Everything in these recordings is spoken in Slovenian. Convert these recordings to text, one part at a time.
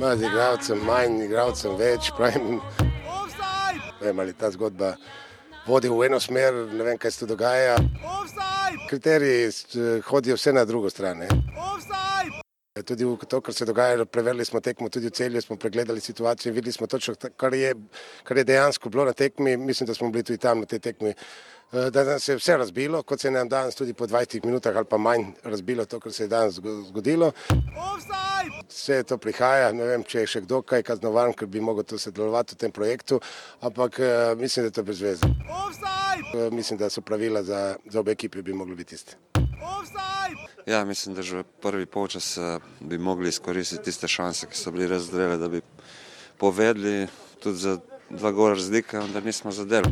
Ma z igralcem manj, igralcem več, pravim. Vem, ali ta zgodba vodi v eno smer, ne vem, kaj se tu dogaja. Kriteriji eh, hodijo vse na drugo stran. ne. Tudi v to, kar se je dogajalo, preverili smo tekmo tudi v celju, smo pregledali situacijo in videli smo točno, kar je, kar je dejansko bilo na tekmi. Mislim, da smo bili tudi tam na tej tekmi. Eh, Da nas je vse razbilo, kot se je nam danes tudi po 20 minutah ali pa manj razbilo to, kar se je danes zgo- zgodilo. Vse to prihaja, ne vem, če je še kdo kaj kaznovan, ker bi mogel tu sodelovati v tem projektu, ampak eh, mislim, da je to brez veze. Mislim, da so pravila za, za obe ekipi bi mogli biti iste. Ja, mislim, da že prvi polčas eh, bi mogli izkoristiti tiste šanse, ki so bili res zrele, da bi povedali tudi za dva gola razlike, vendar nismo zadeli.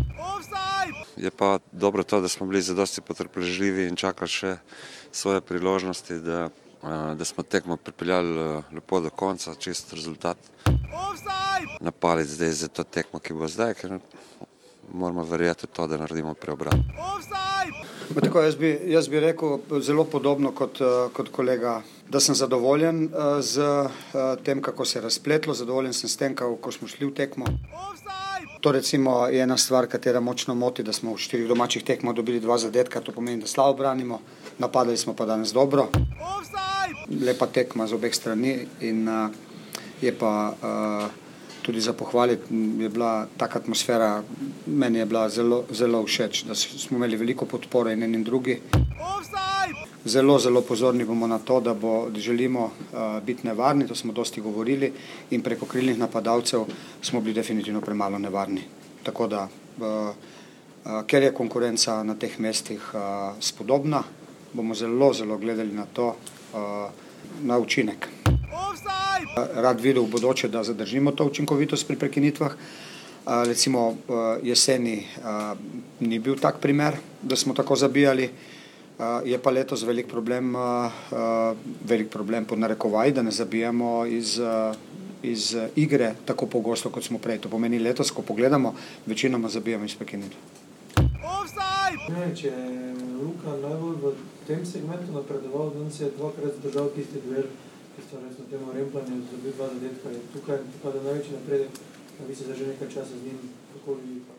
Je pa dobro to, da smo bili zadosti potrpežljivi in čakali še svoje priložnosti, da, eh, da smo tekmo pripeljali eh, lepo do konca, čist rezultat. Napaliti zdaj za to tekmo, ki bo zdaj, ker moramo verjeti v to, da naredimo preobrat. Ma Tako, jaz, bi, jaz bi rekel zelo podobno kot, eh, kot kolega, da sem zadovoljen eh, z eh, tem, kako se je razpletlo, zadovoljen sem s tem, kako smo šli v tekmo. To recimo je ena stvar, katera močno moti, da smo v štirih domačih tekmah dobili dva zadetka, to pomeni, da slabo branimo, napadali smo pa danes dobro. Lepa tekma z obeh strani in uh, je pa uh, tudi za pohvaliti, m, je bila taka atmosfera, meni je bila zelo, zelo všeč, da smo imeli veliko podpore in en in drugi. Zelo, zelo pozorni bomo na to, da, bo, da želimo uh, biti nevarni, to smo dosti govorili in preko krilnih napadalcev smo bili definitivno premalo nevarni. Tako da, uh, uh, ker je konkurenca na teh mestih uh, spodobna, bomo zelo, zelo gledali na to, uh, na učinek. Rad videl v bodoče, da zadržimo to učinkovitost pri prekinitvah. Recimo jeseni ni bil tak primer, da smo tako zabijali. Je pa letos velik problem, velik problem pod narekovaj, da ne zabijamo iz, iz igre tako pogosto, kot smo prej. To pomeni letos, ko pogledamo, večinoma zabijamo iz prekinitev. Vem, če je Luka najbolj v tem segmentu napredoval, danes je dvakrat zdržal tisti duel, ki sta res na tem rempljanju dobil dva zadetka. Je tukaj pripada največji napredek, a vi ste zdaj že nekaj časa z njim, kako vi vidite?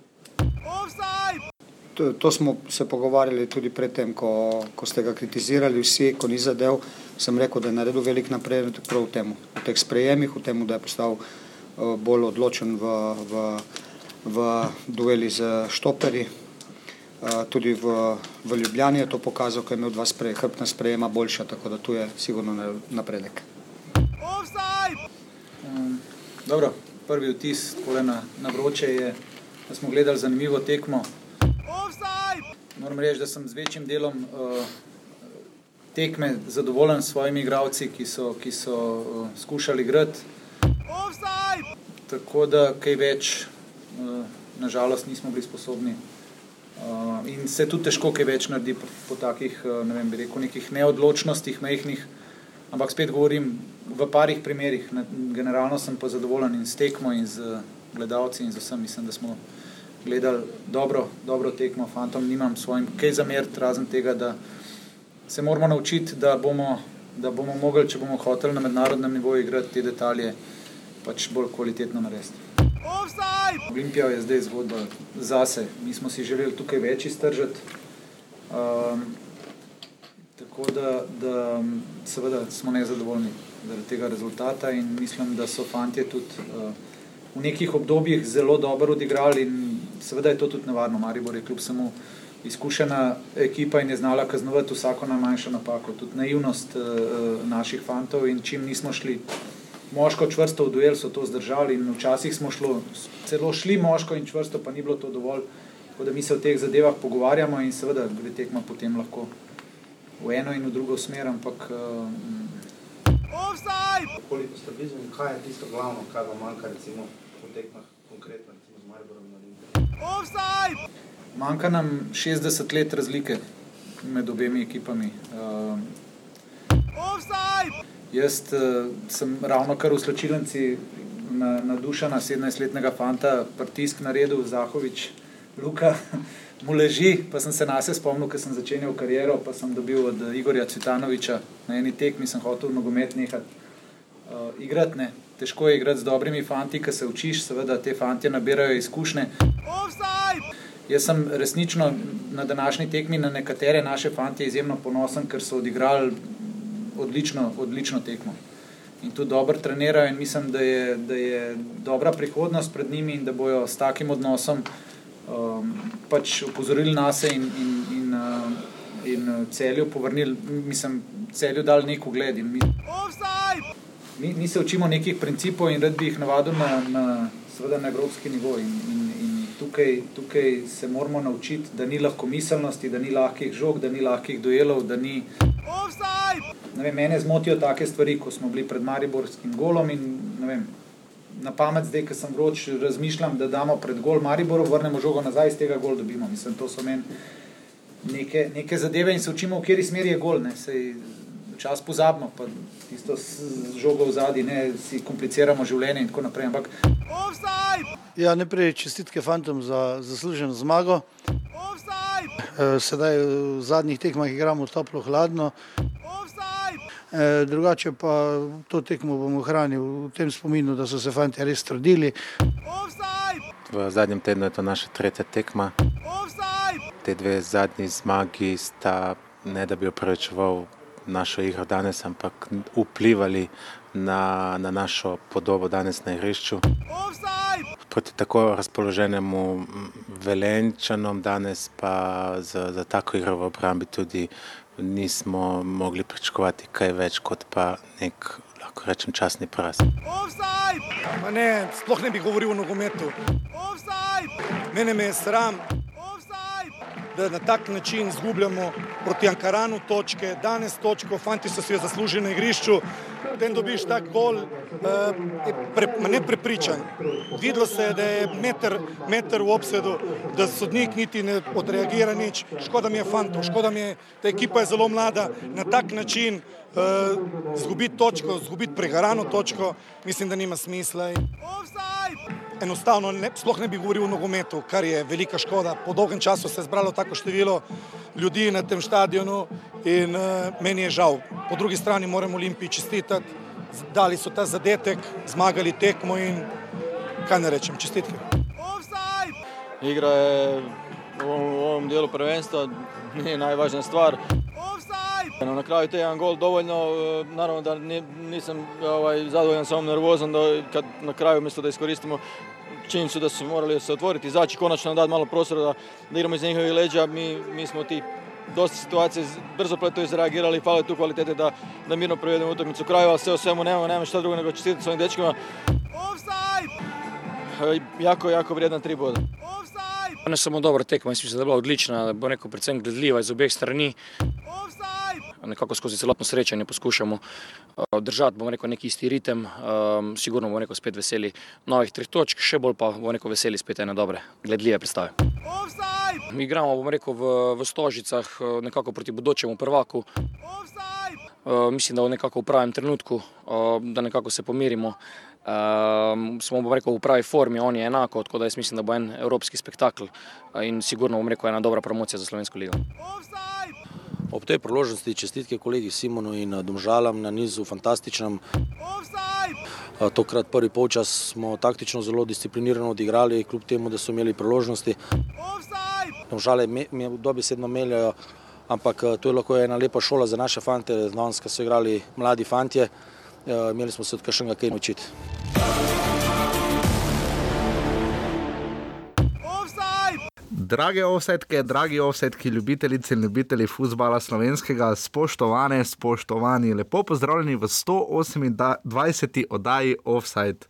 To, to smo se pogovarjali tudi predtem, ko, ko ste ga kritizirali vsi, ko ni zadev. Sem rekel, da je naredil velik napredek prav v tem, v teh sprejemih, v tem, da je postal uh, bolj odločen v, v, v dueli z štoperji. Uh, tudi v, v Ljubljani je to pokazal, ko je imel dva sprej, hrbtna sprejema boljša, tako da tu je sigurno na- napredek. Um, dobro, prvi vtis na, na vroče je, da smo gledali zanimivo tekmo. Moram reči, da sem z večjim delom uh, tekme zadovoljen s svojimi igravci, ki so, ki so uh, skušali igrati. Tako da kaj več, uh, nažalost, nismo bili sposobni. Uh, in se tudi težko kaj več naredi po, po takih, uh, ne vem, bi rekel, nekih neodločnostih, mehkih. Ampak spet govorim v parih primerih. Ne, generalno sem pa zadovoljen in s tekmo, in z gledalci, in z vsem. Mislim, da smo gledali dobro, dobro tekmo, fantom nimam svojim kaj zameriti, razen tega, da se moramo naučiti, da bomo, da bomo mogli, če bomo hoteli na mednarodnem nivoju igrati te detalje, pač bolj kvalitetno narediti. Olimpija je zdaj zgodba zase. Mi smo si želeli tukaj več iztržiti. Um, tako da, da seveda smo nezadovoljni zaradi tega rezultata in mislim, da so fantje tudi uh, v nekih obdobjih zelo dobro odigrali in seveda je to tudi nevarno. Maribor je kljub samo izkušena ekipa in je znala kaznovati vsako najmanjšo napako. Tudi naivnost uh, naših fantov in čim nismo šli moško čvrsto v duel, so to zdržali in včasih smo šlo, celo šli moško in čvrsto, pa ni bilo to dovolj. Tako da mi se o teh zadevah pogovarjamo in seveda gre tekma potem lahko v eno in v drugo smer, ampak uh, Koliko ste blizu in kaj je tisto glavno, kar vam manjka, recimo, po tekmah, konkretno, recimo z Mariborom na Olimpiji? manjka nam 60 let razlike med obemi ekipami. Uh, jaz uh, sem ravno kar v slčilnici na, nadušena 17-letnega fanta, pritisk naredil Zahovič, Luka. Mu leži, pa sem se na sebe spomnil, ker sem začenjal kariero, pa sem dobil od Igorja Cvitanoviča na eni tekmi, sem hotel nogomet nehati. uh, igrati. Ne. Težko je igrati z dobrimi fanti, ki se učiš, seveda te fanti nabirajo izkušnje. Jaz sem resnično na današnji tekmi na nekatere naše fanti izjemno ponosen, ker so odigrali odlično, odlično tekmo. In tu dobro trenirajo, in mislim, da je, da je dobra prihodnost pred njimi in da bojo s takim odnosom um, pač upozorili nas in, in, in, uh, in uh, celju povrnili, mislim, celju dali nek ugled. Mi, mi, mi se učimo nekih principov in rad bi jih navadil na, na, na evropski nivo. In, in, in tukaj, tukaj se moramo naučiti, da ni lahko miselnosti, da ni lahkih žog, da ni lahkih duelov, da ni. Vem, mene zmotijo take stvari, ko smo bili pred Mariborskim golom in vem, na pamet zdaj, ker sem vroč, razmišljam, da damo pred gol Mariboru, vrnemo žogo nazaj, iz tega gol dobimo. Mislim, to so meni neke, neke zadeve in se učimo, v kateri smeri je gol. Ne. Sej, čas pozabimo, pa tisto z žogo v zadnji, ne si kompliciramo življenje in tako naprej. Ampak... Ja, najprej čestitke fantom za zasluženo zmago. E, sedaj v zadnjih tekmah igramo toplo, hladno. E, drugače pa to tekmo bomo ohranili v tem spominu, da so se fanti res trudili. V zadnjem tednu je to naša tretja tekma. Te dve zadnji zmagi sta ne da bi opravičeval našo igro danes, ampak vplivali na, na našo podobo danes na igrišču. Proti tako razpoloženemu Velenčanom danes pa za, za tako igro v obrambi tudi nismo mogli pričakovati kaj več kot pa nek, lahko rečem, časni poraz. Ne, sploh ne bi govoril o nogometu. Mene me je sram, da na tak način izgubljamo proti Ankaranu točke, danes točko, fanti so si jo zaslužili na igrišču, potem dobiš tak gol, uh, pre, ne prepričan. Videlo se je, da je meter, meter v obsedu, da sodnik niti ne odreagira nič. Škoda mi je fantov, škoda mi je, ta ekipa je zelo mlada, na tak način uh, točko, izgubiti pregarano točko, mislim, da nima smisla. Enostavno, ne, sploh ne bi govoril o nogometu, kar je velika škoda. Po dolgem času se je zbralo tako število ljudi na tem stadionu in uh, meni je žal. Po drugi strani moramo Olimpiji čestitati, dali so ta zadetek, zmagali tekmo in kaj ne rečem, čestitke. Igra je v ovom, v ovom dijelu prvenstva, najvažnija stvar. Na kraju te jedan gol dovoljno, naravno da nisam ovaj, zadovoljan sa ovom nervozom, da kad na kraju umjesto da iskoristimo činjenicu da su morali se otvoriti, izaći, konačno dati malo prostora da, da igramo iz njihovih leđa, mi, mi smo ti dosta situacije brzo pleto izreagirali, fale tu kvalitete da, da mirno provedemo utakmicu kraju, ali sve o svemu nemamo, nemamo šta drugo nego čestitati svojim dečkima. Jako, jako vrijedan tri boda. Ne samo dobra tekma, mislim, da je bila odlična, bo neko predvsem gledljiva iz obeh strani. Nekako skozi celotno srečanje poskušamo držati, bomo rekel, neki isti ritem. Sigurno bomo rekel spet veseli novih treh točk, še bolj pa bomo rekel veseli spet ene dobre, gledljive predstave. Mi igramo, bomo rekel, v, v Stožicah nekako proti bodočemu prvaku. Mislim, da v nekako v pravem trenutku, da nekako se pomirimo. Um, smo bomo rekel v pravi formi, on je enako, tako da jaz mislim, da bo en evropski spektakel in sigurno bom rekel ena dobra promocija za Slovensko ligo. Ob tej priložnosti čestitke kolegi Simonu in Domžalam na nizu fantastičnem. Tokrat prvi polčas smo taktično zelo disciplinirano odigrali, kljub temu, da so imeli priložnosti. Domžale me dobesedno meljajo, ampak to je lahko ena lepa šola za naše fante, danes, ko so igrali mladi fantje. Imeli smo se od kakšnega kaj naučiti. Drage offsetke, dragi offsetki, ljubitelice in ljubitelji futbola slovenskega, spoštovane, spoštovani, lepo pozdravljeni v 128. oddaji Offside,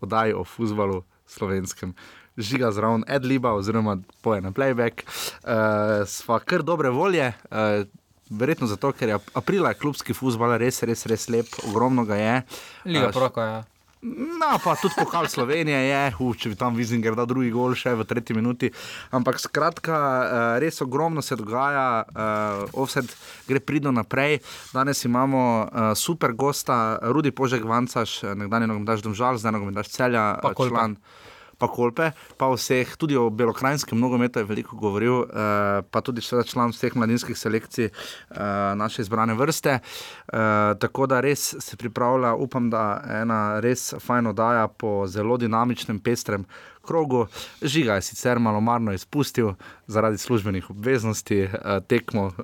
oddaji o futbalu slovenskem. Žiga zraven Edliba, oziroma poje na playback. Uh, sva kar dobre volje, uh, Verjetno zato, ker je aprila klubski futbol res, res, res lep, ogromno ga je. Liga uh, proko, ja. No, pa tudi pokal Slovenije je, uh, če bi tam Vizinger dal drugi gol še v tretji minuti. Ampak skratka, uh, res ogromno se dogaja, uh, offset gre pridno naprej. Danes imamo uh, super gosta, Rudi Požek Vancaš, nekdanje nogometaš Domžal, zdaj nogometaš Celja, član. Kolpa pa kolpe, pa vseh, tudi o belokrajinskem nogometu je veliko govoril, uh, pa tudi član vseh mladinskih selekcij uh, naše izbrane vrste. Uh, tako da res se pripravlja, upam, da ena res fajn oddaja po zelo dinamičnem, pestrem krogu. Žiga je sicer malo marno izpustil zaradi službenih obveznosti, uh, tekmo uh,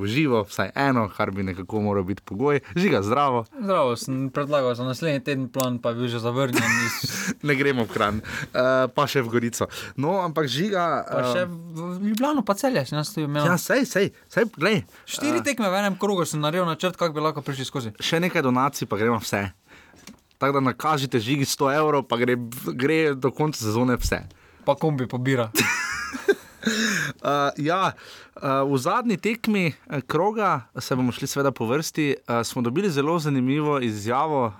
v živo, vsaj eno, kar bi nekako moral biti pogoj. Žiga, zdravo. Zdravo, sem predlagal za naslednji teden plan, pa je bil že zavrnjen. Iz... ne gremo v kran, uh, pa še v Gorico. No, ampak žiga. Pa še v Ljubljano, pa celje, še nas tu imamo. Ja, sej, sej, sej, glej. Štiri tekme v enem krogu sem naredil načrt, kako bi lahko prišli skozi. Še nekaj donacij, pa gremo vse. Tako da nakažite žigi 100 evrov, pa gre, gre do konca sezone vse. Pa kombi pobira. uh, ja, v zadnji tekmi uh, kroga, se bomo šli seveda po vrsti, uh, smo dobili zelo zanimivo izjavo.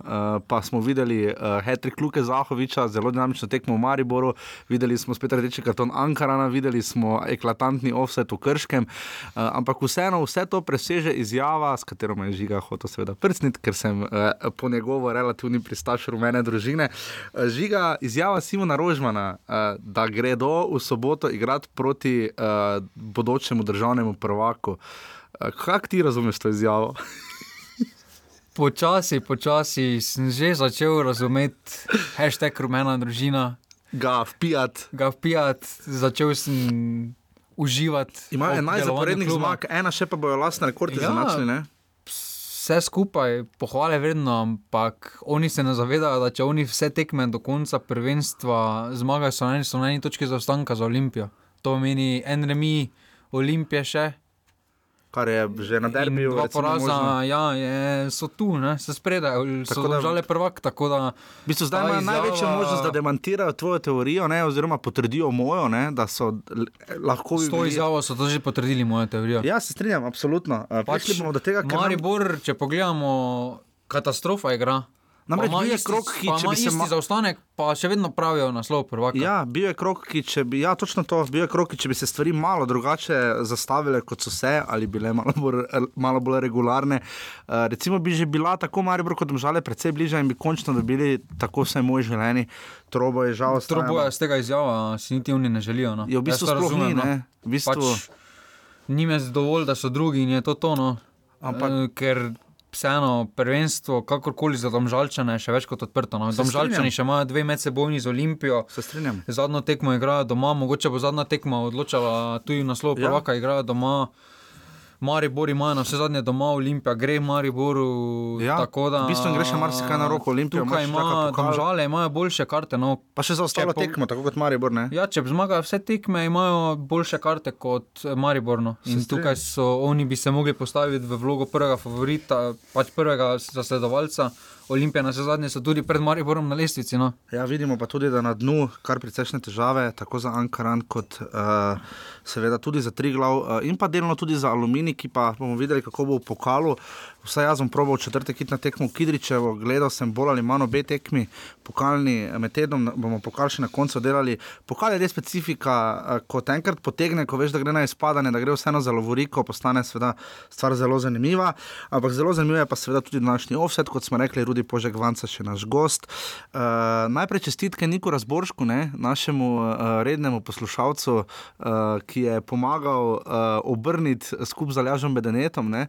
Pa smo videli uh, Hetrik Luke Zahoviča, zelo dinamično tekmo v Mariboru, videli smo spet rdeči karton Ankarana, videli smo eklatantni offset v Krškem. Ampak vseeno vse to preseže izjava, s katero me je žiga hotel seveda prstniti, ker sem po njegovo relativni pristaš rumene družine. Žiga izjava Simona Rožmana, da gredo v soboto igrati proti bodočemu državnemu prvaku. Uh, kaj ti razumeš to izjavo? počasi, počasi sem že začel razumeti hashtag rumena družina. Ga vpijat. Ga vpijat, začel sem uživati. Ima 11 zaporednih zmag, ena še pa bojo lastne rekorde ja, zanačili. Vse skupaj pohvale vredno, ampak oni se ne zavedajo, da če oni vse tekme do konca prvenstva zmagajo, so na eni, so na eni točki zaostanka za Olimpijo. To meni en remi, Olimpije še. Kar je že na derbiju. Dva poraza, ja, je, so tu, ne, se spredajo, so držali prvak. V bistvu zdaj imajo izjava... največjo možnost, da demantirajo tvojo teorijo, ne, oziroma potrdijo mojo, ne, da so lahko. S to izjavo so to že potrdili mojo teorijo. Ja, se strinjam, absolutno. Pač, tega, Maribor, nam... če pogledamo, katastrofa igra. Namreč bil je krok, ki če bi se lahko zaostanek, pa še vedno pravijo naslov prvaka. Ja, bil je krok, ki če bi, ja, točno to, bil je krok, ki če bi se stvari malo drugače zastavile, kot so se, ali bile malo bolj, malo bolj regularne. Uh, recimo bi že bila tako Maribor kot Mžale predvsej bližje in bi končno dobili tako vse moj želeni. Trobo je žal. Trobo je z tega izjava, si niti oni ne želijo. No. Je v bistvu sploh ni, ne. No. V bistvu... pač, Nime zadovolj, da so drugi in je to tono. Ampak, uh, ker vseeno prvenstvo, kakorkoli za domžalčane, še več kot odprto. No. Domžalčani še imajo dve medsebojni z Olimpijo. Se strinjam. Zadnjo tekmo igrajo doma, mogoče bo zadnja tekma odločala tudi naslov ja. prvaka, igrajo doma. Maribor ima na vse zadnje doma, Olimpija gre v Mariboru. Ja, da, v bistvu greš marsikaj na roko, Olimpija ima še žale, imajo boljše karte. No, pa še za ostalo po... tekmo, tako kot Maribor. Ne? Ja, če zmagajo vse tekme, imajo boljše karte kot Maribor. No. In tukaj so oni bi se mogli postaviti v vlogo prvega favorita, pač prvega zasledovalca. Olimpija na zadnje so tudi pred Mariborom na lestvici. No. Ja, vidimo pa tudi, da na dnu kar precejšnje težave, tako za Ankaran, kot uh, seveda tudi za Triglav, uh, in pa delno tudi za Aluminij, ki pa bomo videli, kako bo v pokalu. Vsaj jaz sem probal četrtek na tekmo Kidričevo, gledal sem bolj ali manj obe tekmi, pokalni med tednom, bomo pokal še na koncu delali. Pokal je res specifika, uh, ko te enkrat potegne, ko veš, da gre na izpadanje, da gre vseeno za Lovoriko, postane seveda stvar zelo zanimiva. Ampak zelo zanimivo je pa seveda tudi današnji offset, kot smo rekli tudi Požek Vanca, še naš gost. Uh, najprej čestitke Niku Razboršku, ne, našemu uh, rednemu poslušalcu, uh, ki je pomagal uh, obrniti skupaj z Aljažom Bedenetom ne,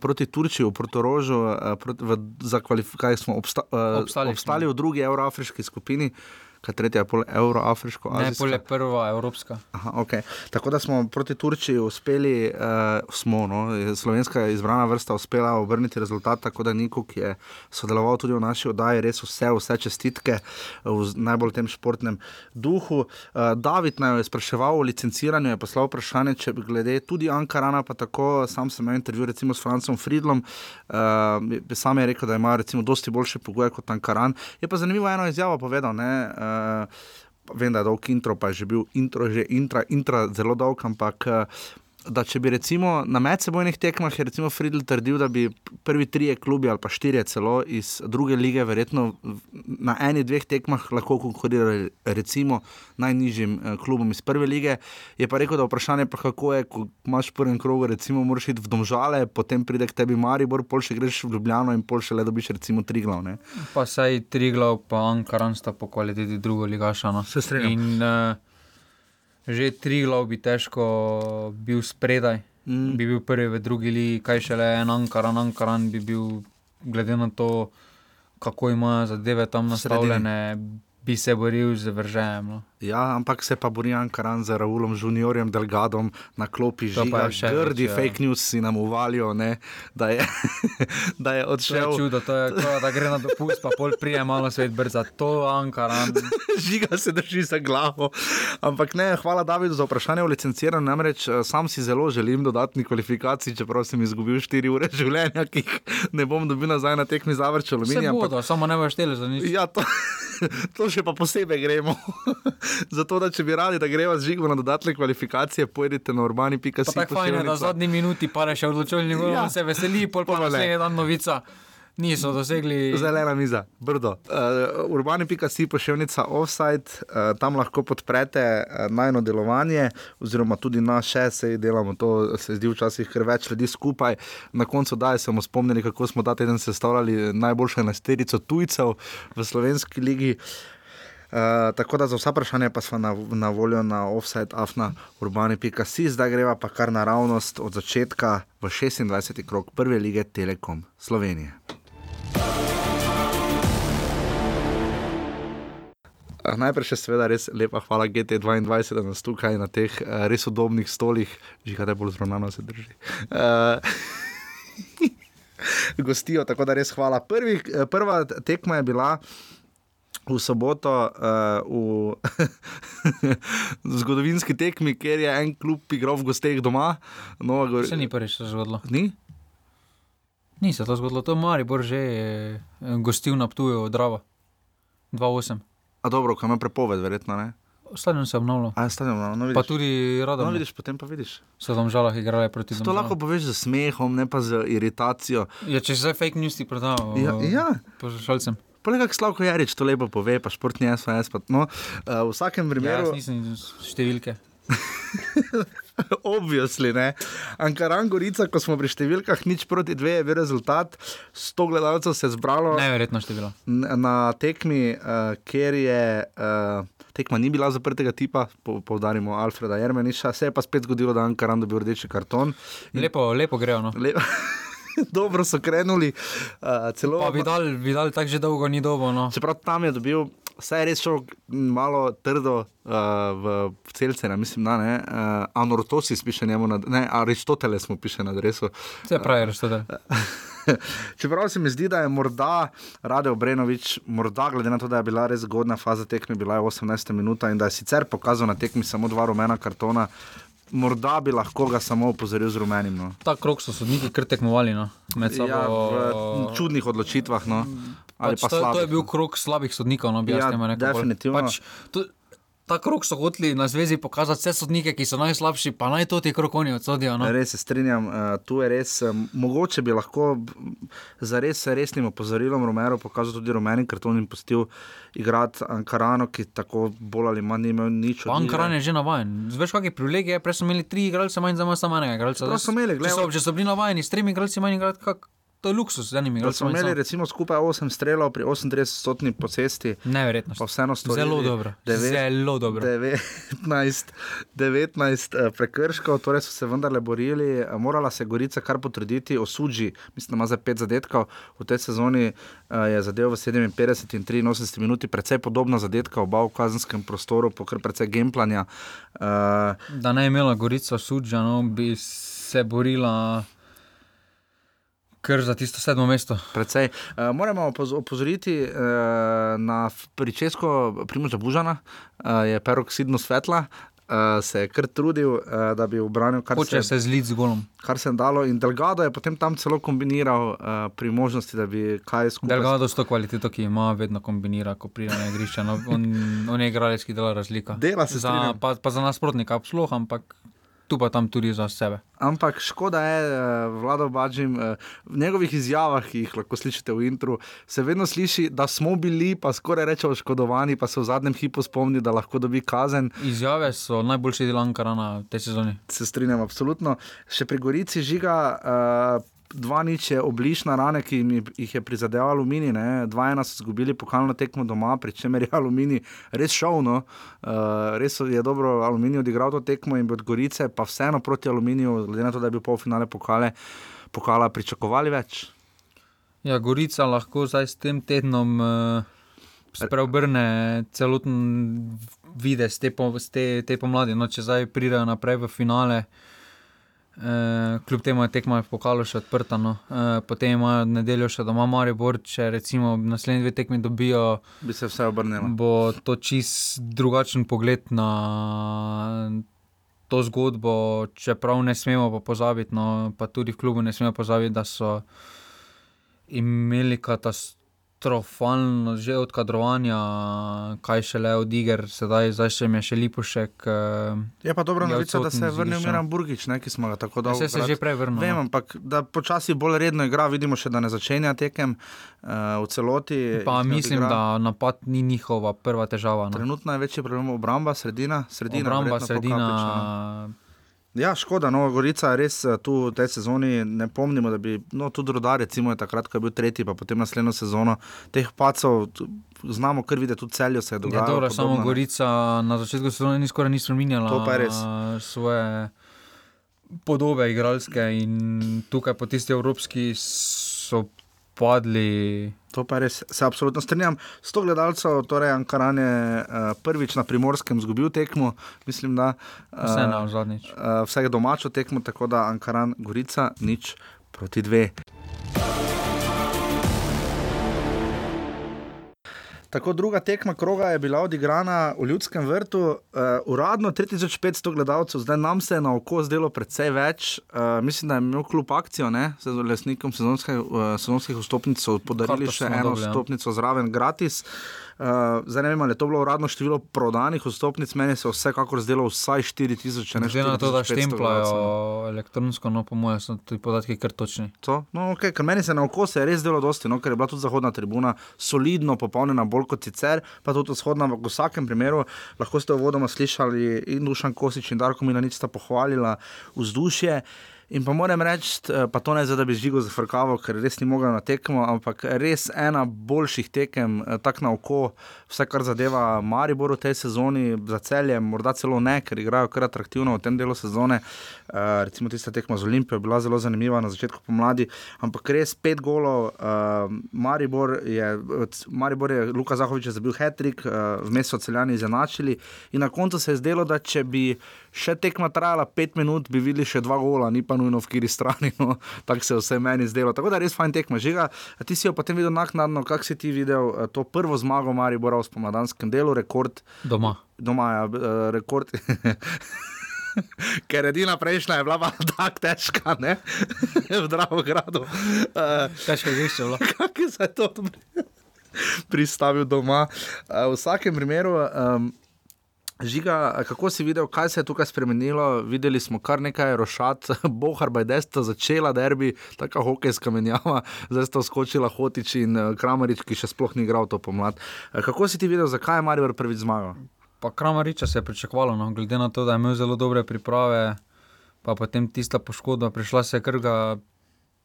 proti Turčiji Portorožu, uh, proti, v, za kvalifikacijo smo obsta, uh, obstali, obstali v drugi evroafriški skupini kaj tretja, pol evroafriško. Ne, pol je prva evropska. Aha, okay. Tako da smo proti Turčiji uspeli, uh, smo, no, slovenska izbrana vrsta uspela obrniti rezultat, tako da Niko, ki je sodeloval tudi v naši oddaji, res vse, vse čestitke v najbolj tem športnem duhu. Uh, David naj je spraševal o licenciranju, je poslal vprašanje, če bi glede tudi Ankarana, pa tako sam sem imel intervju recimo s Francom Friedlom, uh, sam je rekel, da ima recimo dosti boljše pogoje kot Ankaran. Je pa zanimivo eno izjavo povedal, ne, uh, Uh, vem, da je dolg intro, pa je že bil intro, že intra, intra zelo dolg, ampak uh, da če bi recimo na medsebojnih tekmah, je recimo Friedel trdil, da bi prvi trije klubi ali pa štirje celo iz druge lige, verjetno na eni, dveh tekmah lahko konkurirali recimo najnižjim eh, klubom iz prve lige. Je pa rekel, da vprašanje pa kako je, ko imaš v prvem krogu, recimo moraš iti v domžale, potem pride k tebi Maribor, pol še greš v Ljubljano in pol še le dobiš recimo tri glavne. Pa saj tri glav, pa Ankaran sta po kvaliteti drugo ligašano. Se strinjam. In, uh, že tri glav bi težko bil spredaj. mm. bi bil prvi v drugi ligi, kaj šele en Ankaran, Ankaran bi bil, glede na to, kako imajo zadeve tam nastavljene, bi se boril z vržejem. No. Ja, ampak se pa bori Ankaran z Raulom, Juniorjem, Delgadom na klopi že grdi več, ja. fake news si nam uvalijo, ne, da, je, da je To je odšel. čudo, to je, je, da gre na dopust, pa pol prije malo svet brza. To je Ankaran. Žiga se drži za glavo. Ampak ne, hvala Davidu za vprašanje o licenciranju. Namreč eh, sam si zelo želim dodatni kvalifikacij, čeprav sem izgubil 4 ure življenja, ki jih ne bom dobil nazaj na tekmi za vrč Vse aluminija. bodo, samo ne boš šteli za nič. Ja, to, to še pa posebej gremo. Zato, da če bi radi, da gremo z žigo na dodatne kvalifikacije, pojdite na urbani.si. Pa tako fajn je, da v zadnji minuti pa še odločilni gol, Ja. se veseli, pol pa naslednji dan novica. Niso dosegli. Zelena miza, brdo. Uh, Urbani.si pošiljka offside, uh, tam lahko podprete uh, najno delovanje, oziroma tudi naše, se delamo to, se zdi včasih kar več ljudi skupaj. Na koncu daj smo spomnili, kako smo ta teden sestavljali najboljše nasterico tujcev v slovenski ligi. Uh, tako da za vsa vprašanja pa smo na, na voljo na offside, afna, urbani.si, zdaj greva pa kar naravnost od začetka v 26. krok prve lige Telekom Slovenije. Eh, Najprej še seveda res lepa hvala GT2, da nas tukaj na teh uh, res udobnih stolih, že kaj bolj zravnano se drži. Uh, gostijo, tako da res hvala. Prvi, prva tekma je bila v soboto uh, v zgodovinski tekmi, kjer je en klub igral v gosteh doma. Nova Gor... Se ni prvič to zgodilo. Ni? Ni se to zgodilo, to je Maribor že eh, gostil na Ptuju od Drava. 2-8. A dobro, kam je prepoved, verjetno ne. Stadion se je obnovil. A je stadion, no, Pa tudi Radom. No, vidiš, potem pa vidiš. So tam žalah igrali proti To Domžalam. lahko poveš z smehom, ne pa z iritacijo. Ja, če se fake news ti prodal. Ja, ja. Poslušalcem. Poleg tega, Slavko Jarič to lepo pove, pa športni SOS. Pa, no, uh, v vsakem Ja, primeru. jaz nisem številke. Obvisli, ne. Ankaran Gorica, ko smo pri številkah, nič proti dve, je bil rezultat. 100 gledalcev se je zbralo Neverjetno število. na tekmi, uh, kjer je. Uh, Tekma ni bila zaprtega tipa, po, poudarimo Alfreda Jermeniša, se je pa spet zgodilo, da je Ankaran dobil rdeči karton. Lepo, lepo grejo. No. Le Dobro so krenuli, uh, celo. Pa Vidal, Vidal tako že dolgo ni dobo. No. Čeprav tam je dobil, vse je res šel malo trdo uh, v, v celce, ne, mislim, da ne. Uh, Anortosis piše njemu, na, ne, Aristoteles mu piše na adresu. Vse pravi, Aristotel. Čeprav se mi zdi, da je morda Rade Obrenovič, morda glede na to, da je bila res zgodna faza tekme, bila je 18 minuta in da je sicer pokazal na tekmi samo dva rumena kartona, morda bi lahko ga samo opozoril z rumenim. No. Ta krok so sodniki kar tekmovali no. med sabo. Ja, v čudnih odločitvah. No. Pač pa to, to je slabih, bil krok slabih sodnikov, no, bi Ja, jaz temu rekel. definitivno. Pač, to, ta krok so hoteli na zvezi pokazati vse sodnike, ki so najslabši, pa naj to ti krok oni odsodijo. No. Res se strinjam, uh, tu je res, um, mogoče bi lahko za res resnim opozorilom Romero pokazal tudi rumeni karton in pustil igrati Ankarano, ki tako bolj ali manj ni imel nič Ankaran je že navaden. Veš, kakšne privilegije, prej so imeli tri igralce, manj za manj samo enega igralca. Prav so imeli, če, so, če so bili navajeni s tremi igralci, manj igrati, kak, to je luksus z enimi Da smo imeli recimo skupaj 8 strelov pri 38-stotni posesti. Neverjetno. Pa vseeno storili Zelo dobro. devet- Zelo dobro. 19, 19 eh, prekrškov, torej so se vendarle borili. Eh, Morala se Gorica kar potruditi, osuđi, mislim, ima za pet zadetkov. V tej sezoni eh, je zadev v 57 in 83 minuti, precej podobna zadetka, oba v kazenskem prostoru, po kar precej gameplanja. Uh, Da ne je imela Gorica suđa, no, bi se borila kar za tisto sedmo mesto. Precej. Uh, moramo opoz opozoriti uh, na pričesko Primoža Bužana, uh, je peroksidno svetla. Uh, se je kar trudil, uh, da bi obranil kar Hoče se, se zliti z golom. kar se je dalo, in Delgado je potem tam celo kombiniral uh, pri možnosti, da bi kaj skupaj. Delgado s to kvaliteto, ki ima, vedno kombinira, ko pride na igrišče. No, on, on je igralec, ki dela razlika. Dela se za, strinjam. pa, pa za nasprotnika, sploh, ampak tu pa tam tudi za sebe. Ampak škoda je, uh, Vlado Bađim, uh, v njegovih izjavah, ki jih lahko slišite v intru, se vedno sliši, da smo bili, pa skoraj reče oškodovani, pa se v zadnjem hipu spomni, da lahko dobi kazen. Izjave so najboljši del Ankarana v tej sezoni. Se strinjam, absolutno. Še pri Gorici žiga. Uh, dva nič je obližna rane, ki jih je prizadel Aluminij. Ne. Dva ena so izgubili pokalno tekmo doma, pri čemer je Aluminij res šovno. Uh, res je dobro Aluminij odigral to tekmo in od Gorice, pa vseeno proti Aluminiju, glede na to, da je bil polfinale pokale, pokala pričakovali več. Ja, Gorica lahko zdaj s tem tednom uh, spreobrne celoten videz te, te, te pomladi. No, če zdaj pridejo naprej v finale, uh, Uh, kljub temu je tekma pokalo še odprta. No. Uh, potem ima nedeljo še doma Maribor, če recimo naslednji dve tekmi dobijo. Bi se vse obrnilo. Bo to čist drugačen pogled na to zgodbo, čeprav ne smemo pa pozabiti, no, pa tudi v klubu ne smemo pozabiti, da so imeli katastrofe katastrofalno, že od kadrovanja, kaj še le od iger, sedaj še mi je še Lipošek. Uh, je pa dobro novica, da se je vrnil Miran Burgič, ne, ki smo ga tako dolgo videli. Se je že prej vrnil. Vem, no. ampak da počasi bolj redno igra, vidimo še, da ne začenja tekem uh, v celoti. Pa mislim, da napad ni njihova prva težava. No. Trenutno je večji problem obramba, sredina, sredina. Obramba, sredina. Pokapič, Ja, škoda, Nova Gorica je res eh, tu v tej sezoni. Ne pomnimo, da bi no, tudi rodar, recimo, takrat, ko je bil tretji, pa potem naslednjo sezono teh pacov. Znamo, kar videti, tudi celjo se je dogajalo. Ja, dobro, samo Gorica na začetku sezone ni skoraj nič spremenjala. To pa je res. Svoje podobe igralske in tukaj po tisti evropski so padli. To pa res, se absolutno strinjam. Sto gledalcev, torej Ankaran je uh, prvič na primorskem zgubil tekmo, mislim, da uh, vse na zadnjič. Uh, vse domačo tekmo, tako da Ankaran Gorica nič proti dve. Tako druga tekma kroga je bila odigrana v Ljudskem vrtu, uh, uradno 3500 gledalcev, zdaj nam se je na oko zdelo precej več. Uh, mislim, da je imel kljub akcijo, ne, z lesnikom sezonskih, uh, sezonskih vstopnic, podarili še eno ja. vstopnico zraven gratis. Uh, Uh, zdaj ne vem, ali je to bilo uradno število prodanih vstopnic, meni se je vsekakor zdelo vsaj 4000, če ne že na to, da štemplajo elektronsko, no po mojem so ti podatki kar točni. To? No, okay, ker meni se na oko se je res delo dosti, no, ker je bila tudi zahodna tribuna solidno popolnjena, bolj kot sicer, pa tudi vzhodna v vsakem primeru. Lahko ste v vodoma slišali in Dušan Kosič in Darko Milanic sta pohvalila vzdušje. In pa moram reči, eh, pa to ne zdaj, da bi žigo zafrkavo, ker res ni mogel na tekmo, ampak res ena boljših tekem, eh, tako na oko, vse kar zadeva Maribor v tej sezoni, za celje, morda celo ne, ker igrajo kar atraktivno v tem delu sezone. Uh, recimo tista tekma z Olimpijo je bila zelo zanimiva na začetku pomladi, ampak res pet golov, uh, Maribor je, Maribor je Luka Zahovič zabil hetrik, uh, vmes so celjani izenačili in na koncu se je zdelo, da če bi še tekma trajala pet minut, bi videli še dva gola, ni pa nujno v kiri strani. No. Tako se vse meni zdelo. Tako da res fajn tekma. Žiga, ti si jo potem videl naknadno, kak si ti videl eh, to prvo zmago Maribora v spomladanskem delu, rekord. Doma. Doma ja, uh, rekord. Ker edina prejšnja je bila tako težka, ne? v Dravogradu. Uh, Težko je že bilo. Kako se je to pristavil doma? Uh, v vsakem primeru. Um, Žiga, kako si videl, kaj se je tukaj spremenilo? Videli smo kar nekaj rošat, bohar baj desta začela derbi, tako hokejska menjava, zdaj sta skočila Hotič in eh, Kramarič, ki še sploh ni igral to pomlad. Eh, kako si ti videl, zakaj je Marijo prvič zmagal? Pa Kramariča se je pričakovalo, no? glede na to, da je imel zelo dobre priprave, pa potem tista poškodba prišla se krga.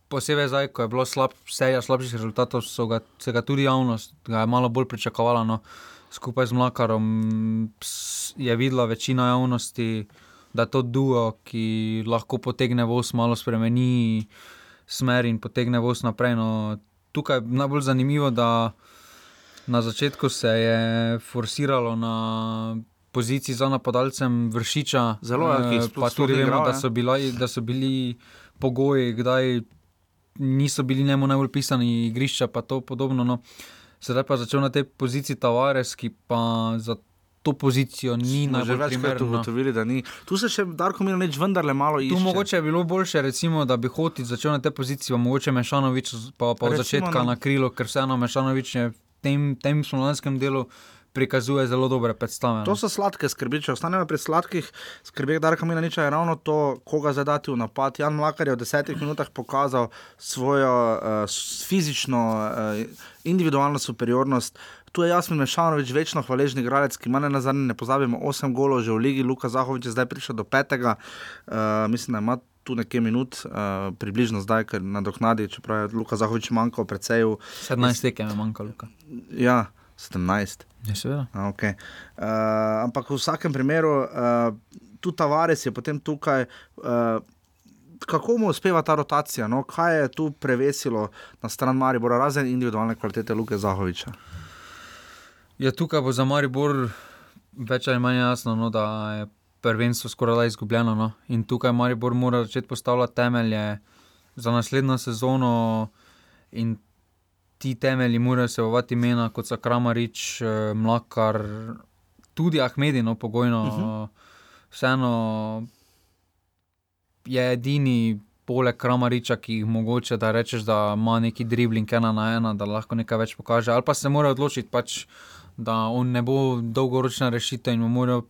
Posebej zdaj, ko je bilo slab, serija slabših rezultatov, so ga, ga tudi javnost ga malo bolj pričakovala. No? Skupaj z Mlakarom je videla večina javnosti, da je to duo, ki lahko potegne voz, malo spremeni smer in potegne voz naprej. No, tukaj je najbolj zanimivo, da na začetku se je forsiralo na poziciji za napadalcem vršiča. Zelo je bilo, pa tudi vemo, da so, bila, da so bili pogoji, kdaj niso bili njemu najbolj pisani igrišča, pa to podobno. No sedaj pa začel na tej poziciji Tavares, ki pa za to pozicijo ni na že večkrat ugotovili, da ni. Tu se še Darko Milo neč vendarle malo išče. Tu mogoče je bilo boljše, recimo, da bi hotel začel na tej poziciji, mogoče Mešanovič pa, pa od začetka na, na krilo, ker vseeno Mešanovič je v tem, tem slovenskem delu prikazuje zelo dobre predstave. To so sladke skrbi, če ostanemo pri sladkih skrbeh, da na nič je ravno to, koga zadati v napad. Jan Mlakar je v desetih minutah pokazal svojo uh, fizično, uh, individualno superiornost. Tu je Jasmin Mešanovič, večno hvaležni igralec, ki ima ne nazadnje, ne pozabimo, 8 golov že v ligi, Luka Zahovič je zdaj prišel do petega, uh, mislim, da ima tu nekaj minut, uh, približno zdaj, ker na dohnadi, čeprav je Luka Zahovič manjkal, precej v 17 tekem je manjkalo, Luka. Ja, 17. Ja, seveda. Okay. Uh, ampak v vsakem primeru, uh, tudi Tavares je potem tukaj. Uh, Kako mu uspeva ta rotacija? No? Kaj je tu prevesilo na stran Maribora, razen individualne kvalitete Luka Zahoviča? Ja, tukaj bo za Maribor več ali manj jasno, no, da je prvenstvo skoraj da izgubljeno. No. In tukaj Maribor mora začeti postavljati temelje za naslednjo sezono, in ti temelji morajo se vovati imena kot so Kramarič, eh, Mlakar, tudi Ahmedino, pogojno. Uh -huh. Vseeno je edini. Poleg Kramariča, ki jih mogoče da rečeš, da ima neki dribling ena na ena, da lahko nekaj več pokaže, ali pa se mora odločiti, pač, da on ne bo dolgoročna rešitev in mora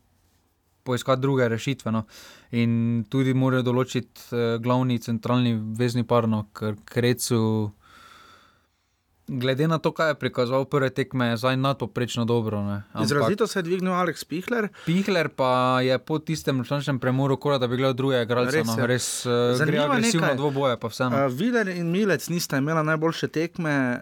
poiskati druge rešitve. No. In tudi morajo določiti eh, glavni centralni vezni parno, ker krecu. Glede na to, kaj je prikazoval prve tekme, je zdaj nadpoprečno dobro. Ampak, Izrazito se je dvignil Aleks Pihler. Pihler pa je po tistem nočnem premoru, kot da bi gledal druge igralce. Res No, res uh, gre agresivno nekaj. dvoboje. Uh, Viler in Milec nista imela najboljše tekme.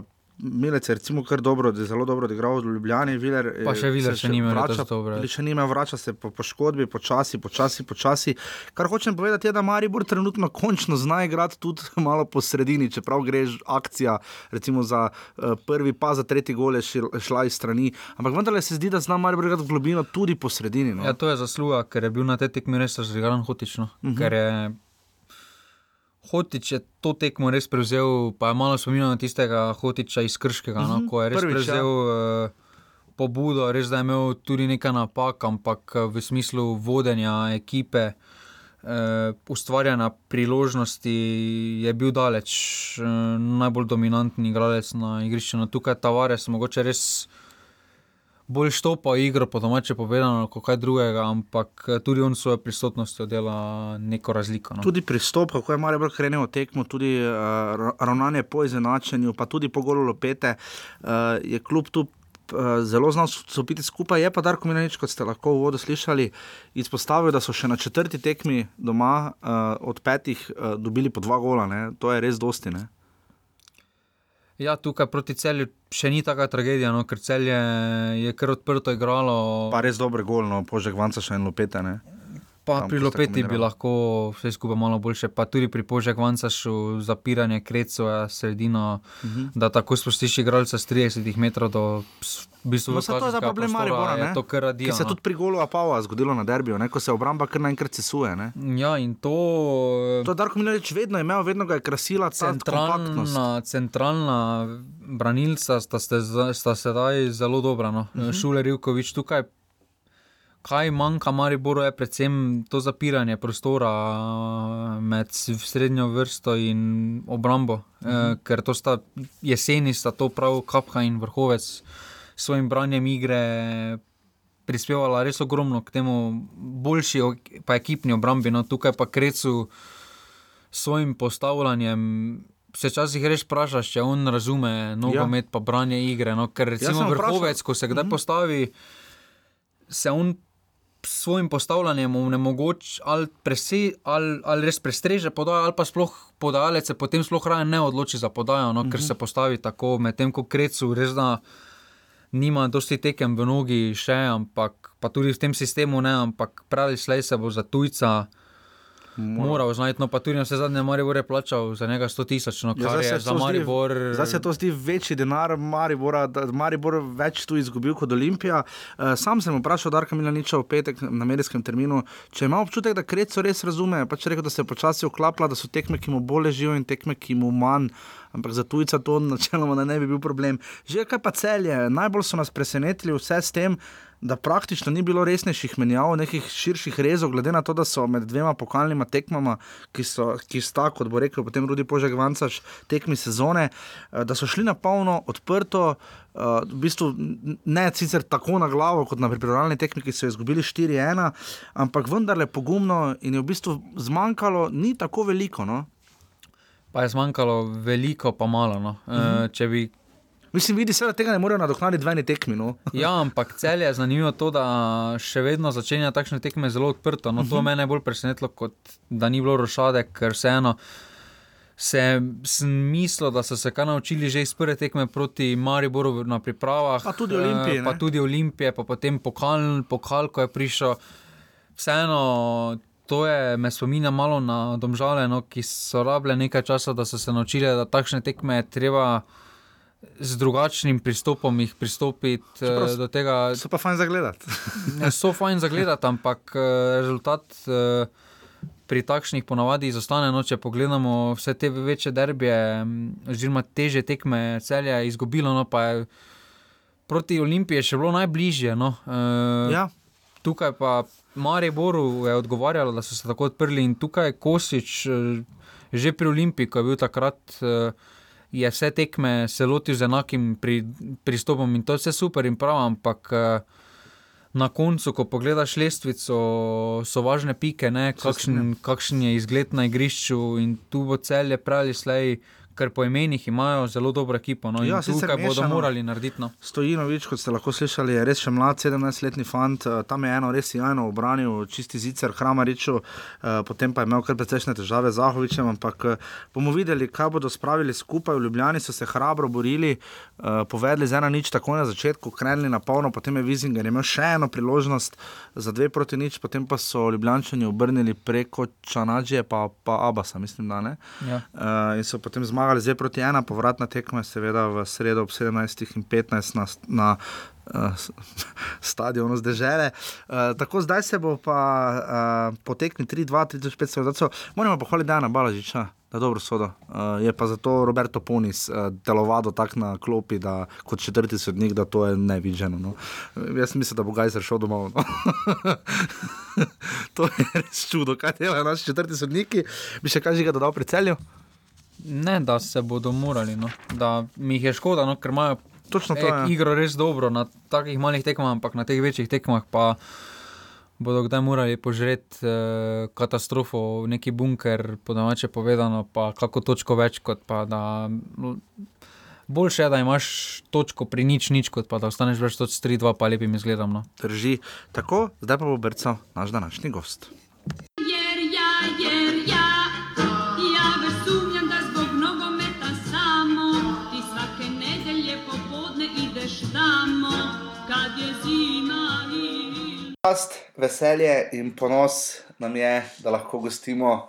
Uh, Milec je recimo kar dobro, da je zelo dobro odigral v Ljubljani. Viler, Pa še Viler še ni imel vrača, dobro. Še ni imel, vrača se po poškodbi, počasi, počasi, počasi. Kar hočem povedati, je, da Maribor trenutno končno zna igrati tudi malo po sredini, čeprav gre ž- akcija recimo za uh, prvi, pa za tretji gol je šel- šla iz strani. Ampak vendarle se zdi, da zna Maribor igrati v globino tudi po sredini. No. Ja, to je zasluga, ker je bil na tej tekmi res razigran hotično. Uh Mhm. -huh. Hotič je to tekmo res prevzel, pa je malo spominjal na tistega Hotiča iz Krškega, uh -huh. Mhm, no, ko je res prvič, ja. prevzel uh, pobudo, res da je imel tudi nekaj napak, ampak eh, v smislu vodenja ekipe. Uh, ustvarjanja priložnosti je bil daleč uh, najbolj dominantni igralec na igrišču. No, tukaj Tavares, mogoče res bolj štopa igro, po domače povedano, kot kaj drugega, ampak eh, tudi on s svojo prisotnostjo dela neko razliko. No. Tudi pristop, kako je Maribor krenil tekmo, tudi uh, ravnanje po izenačenju, pa tudi po golu lopete, uh, je kljub tu. Zelo znal stopiti skupaj, je pa Darko Minanič, kot ste lahko v uvodu slišali, izpostavil, da so še na četrti tekmi doma uh, od petih uh, dobili po dva gola. Ne? To je res dosti. Ne? Ja, tukaj proti celju še ni taka tragedija, no, ker celje je kar odprto igralo. Pa res dobre gol, no, požek vanca še en lopete. Pa pri Lopeti bi lahko vse skupaj malo boljše, pa tudi pri Požek Vancašu zapiranje Krecova sredino, uh Mhm. -huh. da tako spustiš igralca s 30 metrov do v bistvu No, to je zdaj problem Maribora, je ne? to kar radijo. Se no. tudi pri golu Apava zgodilo na derbiju, ne? ko se obramba kar naenkrat sesuje. Ne? Ja, in to. To je Darko Minanič vedno imel, vedno ga je krasila. Centralna, centralna branilca sta, ste, z- sta sedaj zelo dobra. No. Uh Mhm. -huh. Šuler Jukovič tukaj. Kaj manjka Mariboru je predvsem to zapiranje prostora eh, med srednjo vrsto in obrambo, uh Mhm. eh, ker to sta jeseni, sta to prav Kapha in Vrhovec s svojim branjem igre prispevala res ogromno k temu boljši, pa ekipni obrambi. No, tukaj pa Krecu s svojim postavljanjem. Se včasih res vprašaš, če on razume nogomet, ja. pa branje igre. No? Ker recimo vprašal. vrhovec, ko se kdaj Mhm. postavi, se on s svojim postavljanjem onemogoča ali, prese, ali, ali res prestreže podajo, ali pa sploh podajalec se potem sploh raje ne odloči za podajo, no? ker Mhm. se postavi tako, medtem ko krecu res da. Nima dosti tekem v nogi, še, ampak pa tudi v tem sistemu ne, ampak pravi slej se bo za tujca moral znati. No, pa tudi na vse zadnje Maribor je plačal za njega 100 tisoč, no, Ja, kar se je za zdi- Maribor. Zdaj se to zdi večji denar Maribora, da Maribor več tu izgubil kot Olimpija. Uh, sam sem vprašal Darka Milaniča v petek na medijskem terminu, če ima občutek, da Kreco res razume. Pač rekel, da se je počasi oklapla, da so tekme, ki mu bolj ležijo in tekme, ki mu manj. Ampak za tujca to načeloma ne bi bil problem. Že kaj pa celje, najbolj so nas presenetili vse s tem, da praktično ni bilo resnejših menjav, nekih širših rezov, glede na to, da so med dvema pokalnima tekmama, ki, so, ki sta, kot bo rekel, potem Rudi Požek Vancaš, tekmi sezone, eh, da so šli na polno, odprto, eh, v bistvu ne sicer tako na glavo, kot na pripravljalni tekmi, ki so izgubili 4-1, ampak vendarle pogumno in je v bistvu zmanjkalo, ni tako veliko. No? Pa je zmanjkalo veliko, pa malo. No. Uh Mhm. -huh. Če bi Mislim, vidi se, da tega ne morejo nadoknaditi dvajni tekmi. No. ja, ampak cel je zanimivo to, da še vedno začenja takšne tekme zelo odprto. No, to uh -huh. me je najbolj presenetilo, kot da ni bilo rošade, ker vseeno. Se, mislil, da so se kaj naučili že iz prve tekme proti Mariboru na pripravah. Pa tudi Olimpije. Pa tudi Olimpije, pa potem pokal, pokal, ko je prišel. Vseeno, to je me spominja malo na domžale, no, ki so rabile nekaj časa, da so se naučili, da takšne tekme je treba z drugačnim pristopom jih pristopiti Čeprav, do tega. So pa fajn za gledati. so fajn za gledati, ampak rezultat pri takšnih ponavadi izostane. No, če pogledamo vse te večje derbije, oziroma teže tekme, celje je izgubilo, no, pa je proti Olimpiji še bilo najbližje. No. Ja. Tukaj pa Mariboru je odgovarjalo, da so se tako odprli in tukaj Kosič, že pri Olimpiji, ko je bil takrat je vse tekme se lotil z enakim pri, pristopom in to je vse super in prav, ampak eh, na koncu, ko pogledaš lestvico, so važne pike, kakšen, kakšen je izgled na igrišču in tu bo cel je pravi slej ker po imenih imajo zelo dobro ekipo. No, ja, tukaj bodo mešano. morali narediti. No. Stojinovič, kot ste lahko slišali, je res še mlad, 17-letni fant, eh, tam je eno res jajno obranil, čisti zicer, hramariču, eh, potem pa je imel kar precejšne težave z Zahovičem, ampak eh, bomo videli, kaj bodo spravili skupaj. V Ljubljani so se hrabro borili, povedali z ena nič tako na začetku, krenili na polno, potem je Vizinger imel še eno priložnost za dve proti nič, potem pa so Ljubljančani obrnili preko Čanađije, pa, pa Abasa, mislim, da ne. Ja. In so potem zmagali zmagali, zdaj proti ena, povratna tekma, seveda v sredo ob 17 in 15 na, na uh, stadionu zdaj žele. Uh, tako zdaj se bo pa uh, potekli 3-2, 3-5, moramo pohvaliti Dana Balažiča. Da, dobro sodo. Uh, je pa zato Roberto Punis uh, delovado tako na klopi, da kot četrti sodnik, da to je nevidženo. No. Jaz mislim, da bo Gajzer šel domov. No. to je res čudo, kaj delajo naši četrti sodniki. Bi še kaj že ga dodal pri celju? Ne, da se bodo morali, no. da mi jih je škoda, no, ker imajo to, e, ja. igro res dobro na takih malih tekmah, ampak na teh večjih tekmah pa bodo kdaj morali požreti eh, katastrofo neki bunker, po domače povedano, pa kako točko več, kot pa da. Boljše je, da imaš točko pri nič, nič kot pa da ostaneš več kot 3-2, pa lepim izgledom. No. Drži. Tako, zdaj pa bo brcal naš današnji gost. Čast, veselje in ponos nam je, da lahko gostimo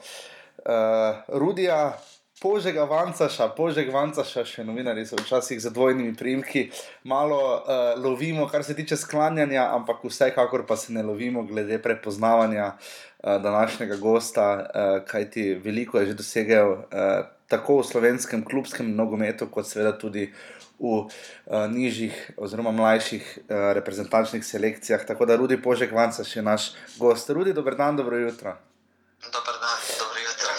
uh, Rudija, Požega Vancaša, Požeg Vancaša, še novinari so včasih za dvojnimi primki, malo uh, lovimo, kar se tiče sklanjanja, ampak vsekakor pa se ne lovimo glede prepoznavanja uh, današnjega gosta, uh, kajti veliko je že dosegel uh, tako v slovenskem klubskem nogometu, kot seveda tudi v uh, nižjih oziroma mlajših uh, reprezentančnih selekcijah. Tako da Rudi Požek Vanca še naš gost. Rudi, dober dan, dobro jutro. Dober dan, dobro jutro.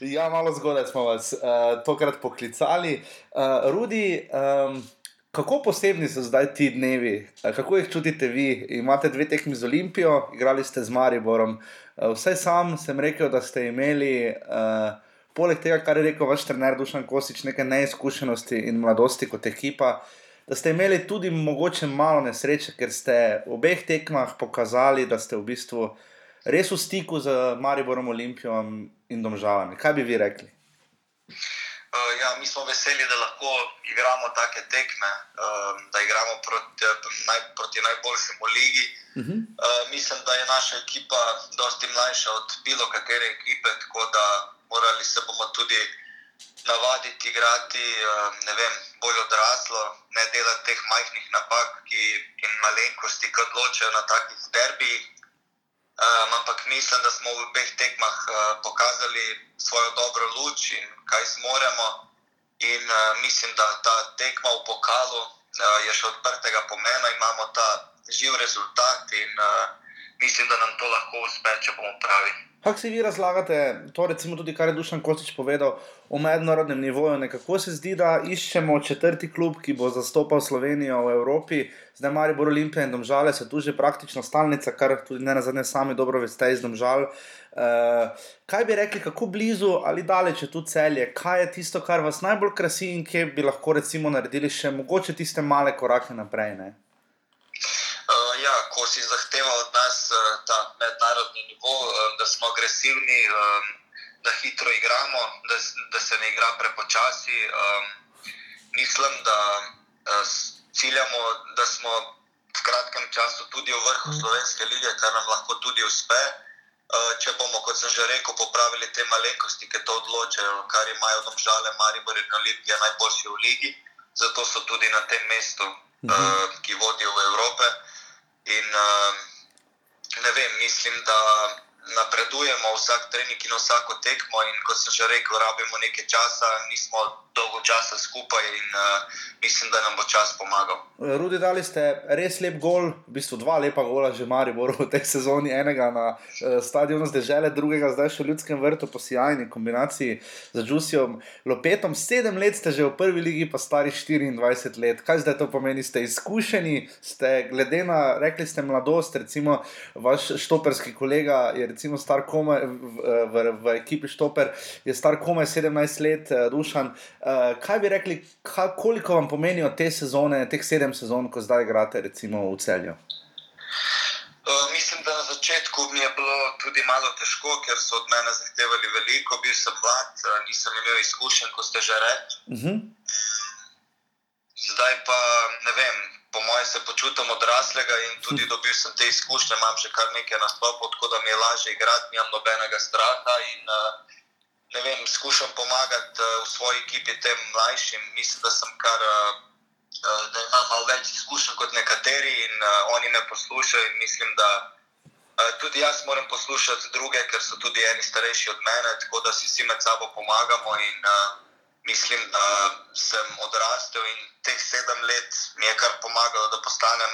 ja, malo zgodaj smo vas uh, tokrat poklicali. Uh, Rudi, um, kako posebni so zdaj ti dnevi, uh, kako jih čutite vi? Imate dve tekmi z Olimpijo, igrali ste z Mariborom. Uh, vse sam sem rekel, da ste imeli. Uh, poleg tega, kar je rekel vaš trener Dušan Kosič, nekaj neizkušenosti in mladosti kot ekipa, da ste imeli tudi mogoče malo nesreče, ker ste v obeh tekmah pokazali, da ste v bistvu res v stiku z Mariborom, Olimpijo in Domžalami. Kaj bi vi rekli? Uh, ja, mi smo veseli, da lahko igramo take tekme, uh, da igramo proti, naj, proti najboljšemu ligi. Uh -huh. uh, mislim, da je naša ekipa dosti mlajša od bilo katere ekipe, tako da morali se bomo tudi navaditi igrati, ne vem, bolj odraslo, ne delati teh majhnih napak ki, in malenkosti, ki odločajo na takih derbijih. Um, ampak mislim, da smo v obeh tekmah uh, pokazali svojo dobro luč in kaj zmoremo. In uh, mislim, da ta tekma v pokalu uh, je še odprtega pomena, imamo ta živ rezultat in uh, mislim, da nam to lahko uspe, če bomo pravi. Kako si vi razlagate to, recimo tudi kar je Dušan Kostič povedal o mednarodnem nivoju? Nekako se zdi, da iščemo četrti klub, ki bo zastopal Slovenijo v Evropi, zdaj Mari Bor Olimpija in Domžale so tu že praktično stalnica, kar tudi ne na zadnje sami dobro veste iz Domžal. Uh, kaj bi rekli, kako blizu ali daleč je tu celje, kaj je tisto, kar vas najbolj krasi in kje bi lahko recimo naredili še mogoče tiste male korake naprej? Ne? Uh, ja, ko si zahteva od nas uh, ta mednarodni nivo, uh, da smo agresivni, um, da hitro igramo, da, da se ne igra prepočasi, um, mislim, da ciljamo, da smo v kratkem času tudi v vrhu slovenske lige, kar nam lahko tudi uspe. Če bomo, kot sem že rekel, popravili te malenkosti, ki to odločajo, kar imajo domžale, Maribor in Olimpija najboljši v ligi, zato so tudi na tem mestu, uh, ki vodijo v Evrope. In uh, ne vem, mislim, da napredujemo vsak trening in vsako tekmo. In kot sem že rekel, rabimo nekaj časa, nismo dolgo časa skupaj in uh, mislim, da nam bo čas pomagal. Rudi, dali ste res lep gol, v bistvu dva lepa gola, že Maribor v tej sezoni, enega na uh, stadionu zdaj, drugega zdaj še v ljudskem vrtu, po sjajni kombinaciji z Džusijom Lopetom. Sedem let ste že v prvi ligi, pa stari 24 let. Kaj zdaj to pomeni? Ste izkušeni, ste glede na, rekli ste, mladost, recimo vaš štoperski kolega je recimo star komaj v, v, v ekipi Štoper, je star komaj 17 let, uh, Dušan. Kaj bi rekli, kaj, koliko vam pomenijo te sezone, teh sedem sezon, ko zdaj igrate, recimo v celju? Uh, mislim, da na začetku mi je bilo tudi malo težko, ker so od mene zahtevali veliko, bil sem mlad, nisem imel izkušenj, kot ste že rekli. Uh mhm. -huh. Zdaj pa ne vem, po mojem se počutim odraslega in tudi dobil sem te izkušnje, imam že kar nekaj nastopov, tako da mi je lažje igrati, nimam nobenega straha. In, uh, ne vem, skušam pomagati uh, v svoji ekipi tem mlajšim. Mislim, da sem kar. Uh, Da imam malo več izkušenj kot nekateri, in uh, oni me poslušajo. Mislim, da uh, tudi jaz moram poslušati druge, ker so tudi eni starejši od mene, tako da si vsi med sabo pomagamo. In, uh, mislim, da sem odrastel in teh sedem let mi je kar pomagalo, da postanem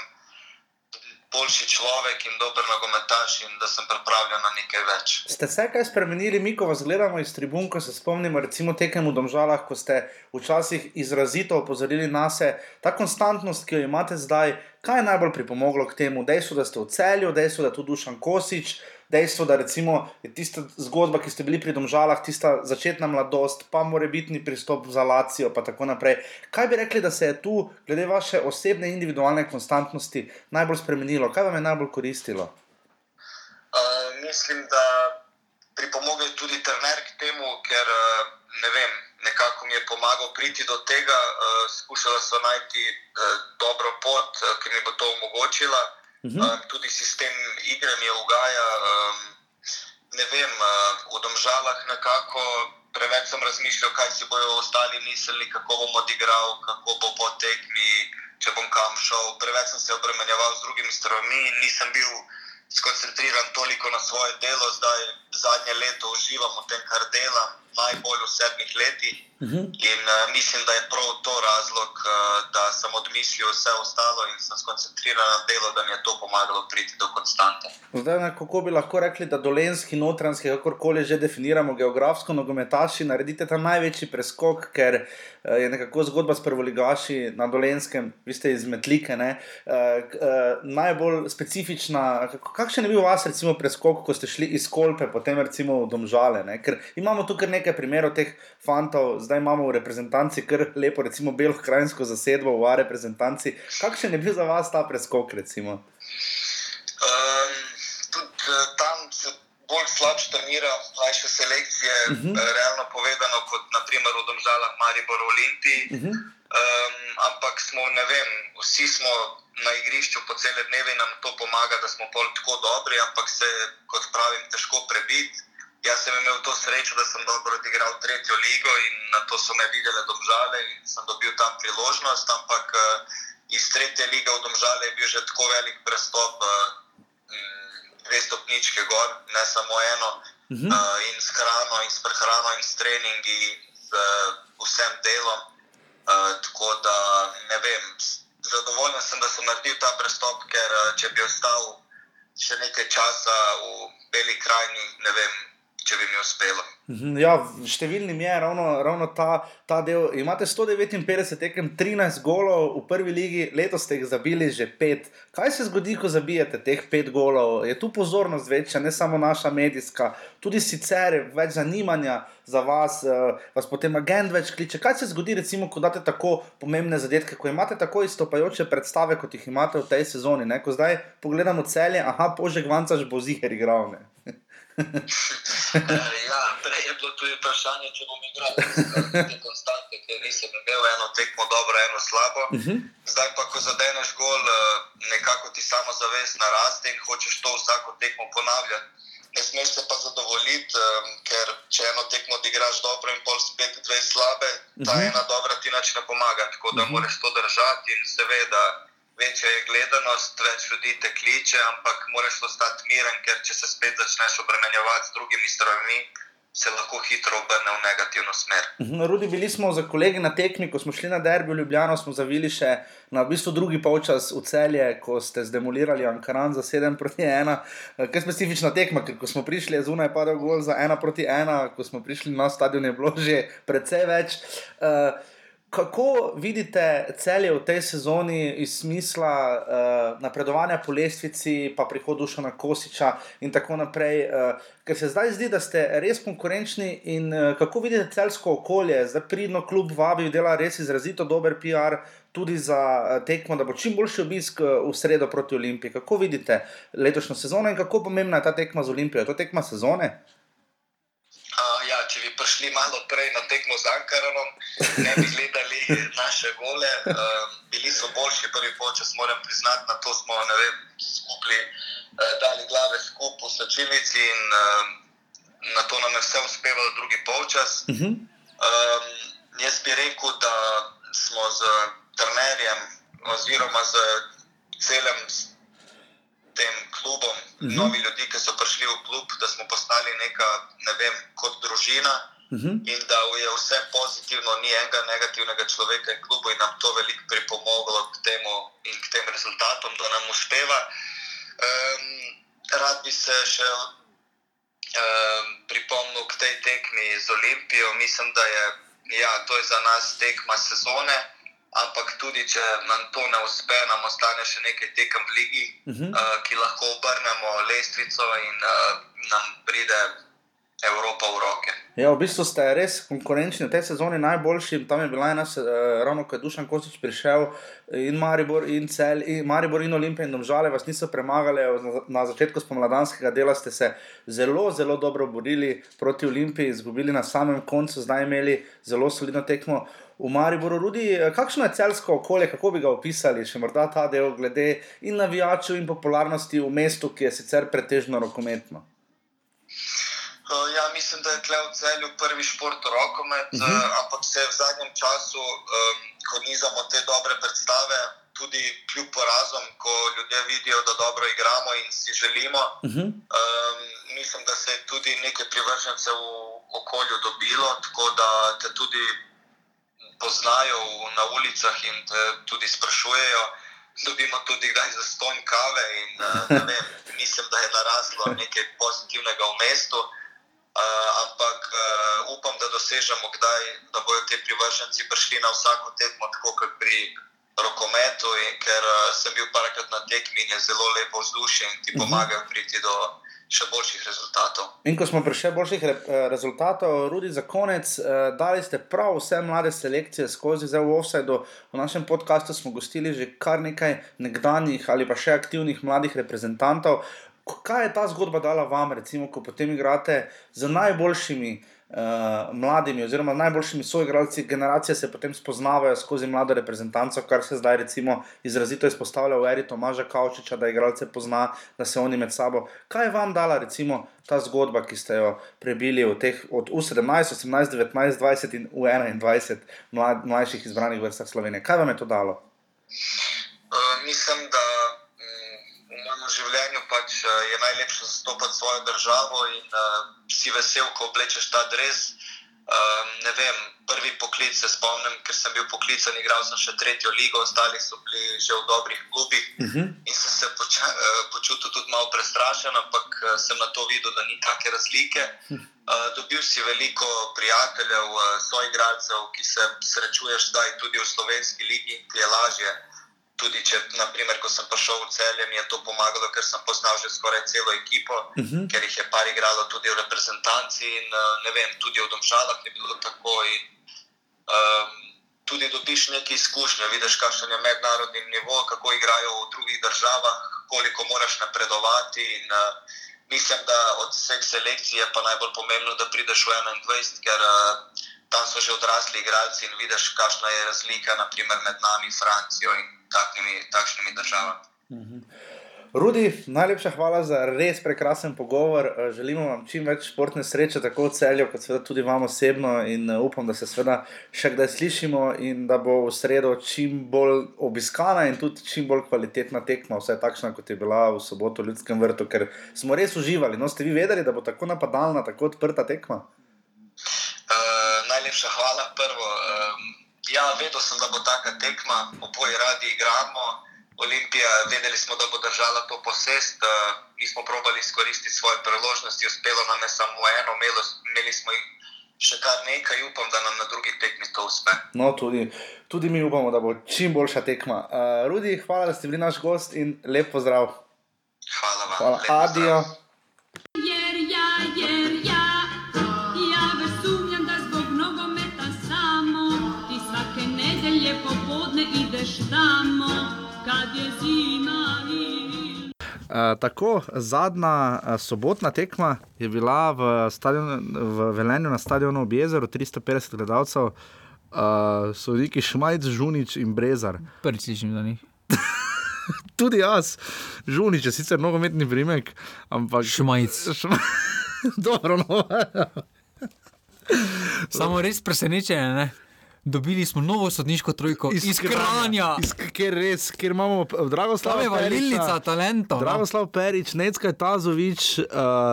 boljši človek in dober nogometaš, in da sem pripravljen na nekaj več. Ste se kaj spremenili, mi, ko vas gledamo iz tribun, ko se spomnimo, recimo tekem v Domžalah, ko ste včasih izrazito opozorili na sebe, ta konstantnost, ki jo imate zdaj, kaj je najbolj pripomoglo k temu? Dejstvo, da ste v celju, dejstvo, da je tu Dušan Kosič dejstvo, da recimo, je tista zgodba, ki ste bili pri domžalah, tista začetna mladosti, pa mora biti pristop za Lacijo, in tako naprej. Kaj bi rekli, da se je tu, glede vaše osebne individualne konstantnosti, najbolj spremenilo? Kaj vam je najbolj koristilo? Uh, mislim, da pripomogel tudi trener k temu, ker uh, ne vem. Nekako mi je pomagal priti do tega, uh, skušala so najti uh, dobro pot, uh, ki mi bo to omogočila. -huh. Mhm. uh, tudi sistem igre mi je ugaja. Um, ne vem, uh, v domžalah nekako preveč sem razmišljal, kaj si bojo ostali mislili, kako bom odigral, kako bo po tekmi, če bom kam šel. Preveč sem se obremenjeval z drugimi stvarmi in nisem bil skoncentriran toliko na svoje delo, zdaj zadnje leto uživam v tem, kar delam, najbolj v sedmih letih. Uh mhm. -huh. In uh, mislim, da je prav to razlog, uh, da sem odmislil vse ostalo in sem skoncentriran na delo, da mi je to pomagalo priti do konstante. Zdaj, kako bi lahko rekli, da dolenski, notranski, kakorkoli že definiramo geografsko, nogometaši, naredite ta največji preskok, ker uh, je nekako zgodba s prvoligaši na dolenskem, vi ste iz Metlike, uh, uh, najbolj specifična. Kakšen je bil vas, recimo, preskok, ko ste šli iz Kolpe, potem recimo v Domžale? Ne? Ker imamo tukaj nekaj primerov teh fantov, zdaj imamo v reprezentanci kar lepo, recimo, belokrajinsko zasedbo v reprezentanci. Kakšen je bil za vas ta preskok? Um, tudi uh, tam se bolj slabše trenira, mlajše selekcije, uh -huh. uh, realno povedano, kot naprimer v Domžalah, Maribor, Olimpiji. Uh -huh. um, ampak smo, ne vem, vsi smo. Na igrišču po cele dneve nam to pomaga, da smo tako dobri, ampak se, kot pravim, težko prebiti. Jaz sem imel to srečo, da sem dobro odigral tretjo ligo in na to so me videle domžale in sem dobil tam priložnost. Ampak uh, iz tretje lige v domžale je bil že tako velik prestop, uh, dve stopničke gor, ne samo eno. Uh -huh. uh, in s hrano, in s prehrano, in s treningi, z uh, vsem delom. Tako da ne vem, zadovoljen sem, da sem naredil ta prestop, ker če bi ostal še nekaj časa v Beli krajini, ne vem, če bi mi uspelo. Mhm, Ja, številnim je ravno, ravno ta, ta del. Imate 159 tekem, 13 golov v prvi ligi, letos ste jih zabili že pet. Kaj se zgodi, ko zabijete teh pet golov? Je tu pozornost večja, ne samo naša medijska, tudi sicer več zanimanja za vas, eh, vas potem agent več kliče. Kaj se zgodi, recimo, ko date tako pomembne zadetke, ko imate tako izstopajoče predstave, kot jih imate v tej sezoni? Ne? Ko zdaj pogledamo celje, aha, požeg vancaš bo ziger igral. Ne? ja, prej je bilo tudi vprašanje, če bom igral te konstante, ker nisem imel eno tekmo dobro, eno slabo. Mhm. Zdaj pa, ko zadeneš gol, eh, nekako ti samo zavest naraste in hočeš to vsako tekmo ponavljati. Ne smeš se pa zadovoljiti, um, ker če eno tekmo odigraš dobro in pol spet dve slabe, ta Mhm. ena dobra ti nič ne pomaga. Tako da Mhm. moraš to držati in seveda večja je gledanost, več ljudi te kliče, ampak moraš ostati miren, ker če se spet začneš obremenjevati z drugimi stvarmi, se lahko hitro obrne v negativno smer. Mhm, Rudi, bili smo za kolegi na tekmi, ko smo šli na derbi v Ljubljano, smo zavili še na v bistvu drugi polčas v celje, ko ste zdemolirali Ankaran za 7 proti 1. Kaj specifična tekma, ker ko smo prišli, je zunaj padel gol za 1 proti 1, ko smo prišli na stadion, je bilo že precej več. Uh, Kako vidite celje v tej sezoni iz smisla uh, napredovanja po lestvici, pa prihodu Dušana Kosiča in tako naprej? Uh, ker se zdaj zdi, da ste res konkurenčni in uh, kako vidite celsko okolje, zdaj pridno klub vabi, dela res izrazito dober PR. Tudi za eh, tekmo, da bo čim boljši obisk v sredo proti Olimpiji. Kako vidite letošnjo sezono in kako pomembna je ta tekma z Olimpijo? Je to tekma sezone? Uh, bi prišli malo prej na tekmo z Ankaranom, ne bi gledali naše gole. Uh, bili so boljši prvi počas, moram priznati, na to smo vem, skupili, uh, dali glave skupaj v slačilnici in uh, na to nam je vse uspevalo drugi polčas. Um, jaz bi rekel, da smo z trenerjem oziroma z celim tem klubom, Mhm. mhm. novi ljudi, ki so prišli v klub, da smo postali neka, ne vem, kot družina Mhm. in da je vse pozitivno, ni enega negativnega človeka v klubu in nam to veliko pripomoglo k temu in k tem rezultatom, da nam uspeva. Um, rad bi se še um, pripomnil k tej tekmi z Olimpijo. Mislim, da je ja, to je za nas tekma sezone, ampak tudi če nam to ne uspe, nam ostane še nekaj tekem v ligi, Mhm. uh, ki lahko obrnemo lestvico in uh, nam pride Evropa v roke. Ja, v bistvu ste res konkurenčni v tej sezoni, najboljši. Tam je bila ena, se- eh, ravno ko je Dušan Kosič prišel, in Maribor, in Cel, in Maribor, in Olimpija, in Domžale vas niso premagali. Na- Na začetku spomladanskega dela ste se zelo, zelo dobro borili proti Olimpiji, izgubili na samem koncu, zdaj imeli zelo solidno tekmo. V Mariboru, Rudi, eh, kakšno je celsko okolje, kako bi ga opisali, še morda ta del, glede in navijačev, in popularnosti v mestu, ki je sicer pretežno rokometno? Uh, ja, mislim, da je tle v celju prvi šport rokomet, uh. -huh. uh, ampak se v zadnjem času, um, ko nizamo te dobre predstave, tudi kljub porazom, ko ljudje vidijo, da dobro igramo in si želimo, Mhm. um, mislim, da se je tudi nekaj privržencev v okolju dobilo, tako da te tudi poznajo na ulicah in te tudi sprašujejo. Dobimo tudi kdaj za ston kave in uh, vem, mislim, da je naraslo nekaj pozitivnega v mestu. Uh, ampak uh, upam, da dosežemo kdaj, da bodo ti privrženci prišli na vsako tekmo, tako kot pri rokometu, in, ker uh, sem bil parkrat na tekmi in je zelo lepo vzdušje in ti Mhm. pomagajo priti do še boljših rezultatov. In ko smo prišli do boljših re, rezultatov, Rudi, za konec, eh, dali ste prav vse mlade selekcije skozi zdaj v Offsideu. V našem podkastu smo gostili že kar nekaj nekdanjih ali pa še aktivnih mladih reprezentantov. Kaj je ta zgodba dala vam, recimo, ko potem igrate z najboljšimi uh, mladimi, oziroma najboljšimi soigralci, generacije se potem spoznavajo skozi mlado reprezentanco, kar se zdaj recimo izrazito izpostavlja v eri Tomaža Kavčiča, da igralce pozna, da se oni med sabo. Kaj je vam dala recimo ta zgodba, ki ste jo prebili v teh od U17, 18, 19, 20 in U21 mlad, mlajših izbranih vrstah Slovenije? Kaj vam je to dalo? Uh, mislim, da življenju pač, uh, je najlepše zastopati svojo državo in uh, si vesel, ko oblečeš ta dres. Um, ne vem, prvi poklic se spomnim, ker sem bil poklican, igral sem še tretjo ligo, ostali so bili že v dobrih klubih. Uh -huh. In sem se poča, uh, počutil tudi malo prestrašen, ampak uh, sem na to videl, da ni take razlike. Uh, dobil si veliko prijateljev, uh, soigralcev, ki se srečuješ zdaj tudi v slovenski ligi, ki je lažje. Tudi, če, naprimer, ko sem prišel v celje, mi je to pomagalo, ker sem poznal že skoraj celo ekipo, uh Mhm. -huh. ker jih je par igralo tudi v reprezentanci in uh, ne vem, tudi v Domžalah je bilo tako. In, um, tudi dobiš neke izkušnje, vidiš, kakšen je mednarodni nivo, kako igrajo v drugih državah, koliko moraš napredovati. In, uh, mislim, da od vseh selekcij je pa najbolj pomembno, da prideš v 21, ker uh, tam so že odrasli igralci in vidiš, kakšna je razlika naprimer, med nami, Francijo in takšnimi, takšnimi državami. Rudi, najlepša hvala za res prekrasen pogovor. Eh, Želimo vam čim več športne sreče, tako v celju, kot seveda tudi vam osebno. In eh, upam, da se seveda še kdaj slišimo in da bo v sredo čim bolj obiskana in tudi čim bolj kvalitetna tekma, vsaj takšna, kot je bila v soboto v Ljudskem vrtu, ker smo res uživali. No, ste vi vedeli, da bo tako napadalna, tako odprta tekma? Uh, najlepša hvala. Prvo, um, ja, vedel sem, da bo taka tekma, oboje radi igramo. Olimpija, vedeli smo, da bo držala to posest. Uh, mi smo probali izkoristiti svoje priložnosti, uspelo nam je samo eno, imeli, imeli smo jih še kar nekaj, upam, da nam na drugi tekmi to uspe. No, tudi, tudi mi upamo, da bo čim boljša tekma. Uh, Rudi, hvala, da ste bili naš gost in lep pozdrav. Hvala vam. Hvala, adijo. Jer tako, zadnja uh, sobotna tekma je bila v, stadion, v Velenju na stadionu ob jezeru, 350 gledalcev, uh, sodniki Šmajc, Žunič in Brezar. Prvič slišim za njih. Tudi jaz, Žunič je sicer nogometni primek, ampak. Šmajc. Šma... Dobro, no. Samo res presenečenje, ne? Dobili smo novo sodniško trojko iz, iz Kranja. Iz, ker res, ker imamo Dragoslav Tam je valilnica talentov. no. Dragoslav Perič, Necka Tazovič, uh,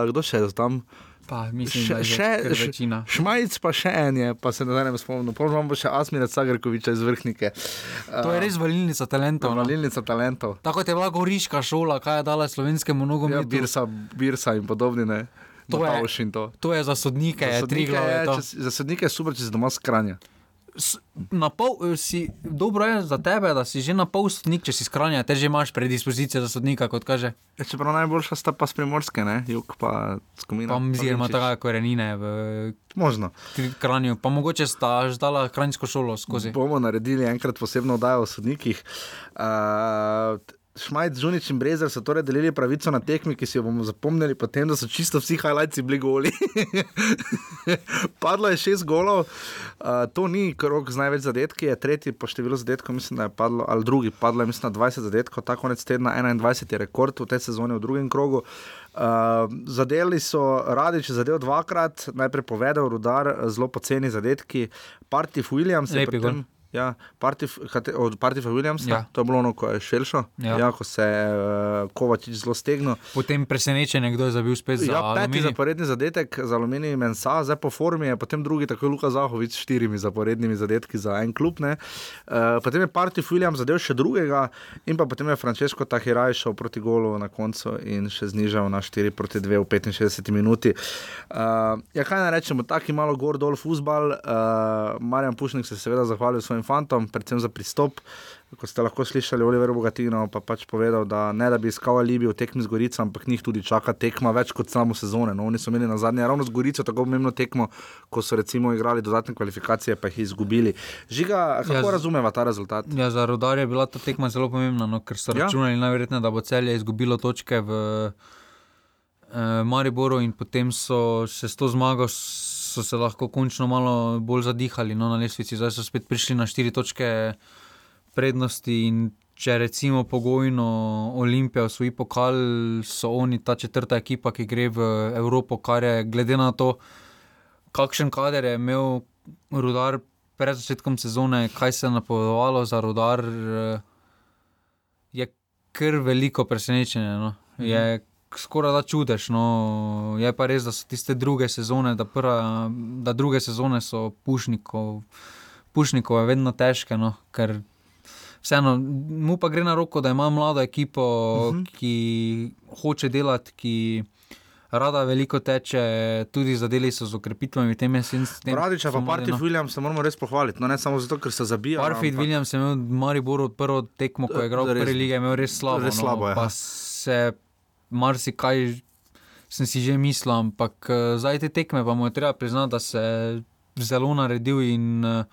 kdo še je tam? Pa, mislim, je že kar večina. Šmajc pa še en je, pa se ne znam spomniti. Potem imamo še Asmira Cagrkoviča iz Vrhnike. To je res valilnica talentov. no. Valilnica talentov. Tako kot je bila goriška šola, kaj je dala slovenskemu Ja, nogometu. Birsa, Birsa in podobni. Ne. To je- to. To je za sodnike, Za je tri sodnike glave. je, to. če si- Za sodnike je super, če si doma skranja. Na pol, eh, si, dobro je za tebe, da si že na pol sodnik, če si skranja, te že imaš predispozicije za sodnika, kot kaže. Ja, čeprav najboljša sta pa spremorske, ne? jug pa skomina. Mizir ima tako korenine v Možno. Kranju, pa mogoče sta že dala kranjsko šolo skozi. Bomo naredili enkrat posebno oddajo o sodnikih. Uh, Šmajc, Žunič in Brezer so torej delili pravico na tekmi, ki si jo bomo zapomnili, potem, da so čisto vsi highlights bili goli. Padlo je šest golov, uh, to ni krok z največ zadetki, je tretji po številu zadetkov, mislim, da je padlo, ali drugi, padlo je mislim, na 20 zadetkov, ta konec tedna 21 je rekord v tej sezoni v drugem krogu. Uh, zadeli so, radič zadev dvakrat, najprej povedal, rudar, zelo poceni zadetki, Partif Williams je Lepi pri gol. Ja, Partif, kate- od Partifa Williamsa, ja. To je bilo ono, ko je šelšo, ja. Ja. Ko se je uh, Kovačič zelo stegnil. Potem presenečenje, kdo je zabil spet za Ja, peti aluminij. zaporedni zadetek za aluminij Mensa, zdaj po formi je potem drugi, tako je Luka Zahovic s štirimi zaporednimi zadetki za en klub. ne. Uh, potem je Partif Williams zadev še drugega in pa potem je Francesco Tahiraj šel proti golu na koncu in še znižal na 4 proti 2 v 65 minuti. Uh, ja, kaj naj rečemo, taki malo gor dol futbal. Uh, Marjan Pušnik se seveda zahvalil svojim fantom, predvsem za pristop. Kot ste lahko slišali, Oliver Bogatino pa pač povedal, da ne da bi iskal alibi v tekmi z Gorico, ampak njih tudi čaka tekma več kot samo sezone. No, oni so imeli na zadnje ravno z Gorico tako pomembno tekmo, ko so recimo igrali dodatne kvalifikacije, pa jih izgubili. Žiga, kako Ja, ja, razumeva ta rezultat? Ja, za rodar je bila ta tekma zelo pomembna, no, ker so Ja. ja. računali najverjetneje, da bo celje izgubilo točke v eh, Mariboru in potem so se s to zmago so se lahko končno malo bolj zadihali no, na lestvici. Zdaj so spet prišli na štiri točke prednosti če recimo pogojno Olimpija osvoji pokal, so oni ta četrta ekipa, ki gre v Evropo, kar je glede na to, kakšen kader je imel rudar pred začetkom sezone, kaj se je napovedovalo za rudar, eh, je kar veliko presenečenje. No. Je skoraj da čudež. No. Je pa res, da so tiste druge sezone, da, prva, da druge sezone so pušnikov, pušnikov je vedno težke, no, ker vseeno mu pa gre na roko, da ima mlado ekipo, uh -huh. ki hoče delati, ki rada veliko teče, tudi zadeli so z okrepitvami tem jesenskega. Radiča pa Parti no. Williams se moramo res pohvaliti, no ne samo zato, ker se zabija. Parfit ampak- Williams je imel v Mariboru prvo tekmo, ko je igral v prvi ligi, je imel res slabo. res slabo, no, ja. pa se marsikaj sem si že mislil, ampak eh, zdaj te tekme pa mu je treba priznati, da se je zelo naredil in uh,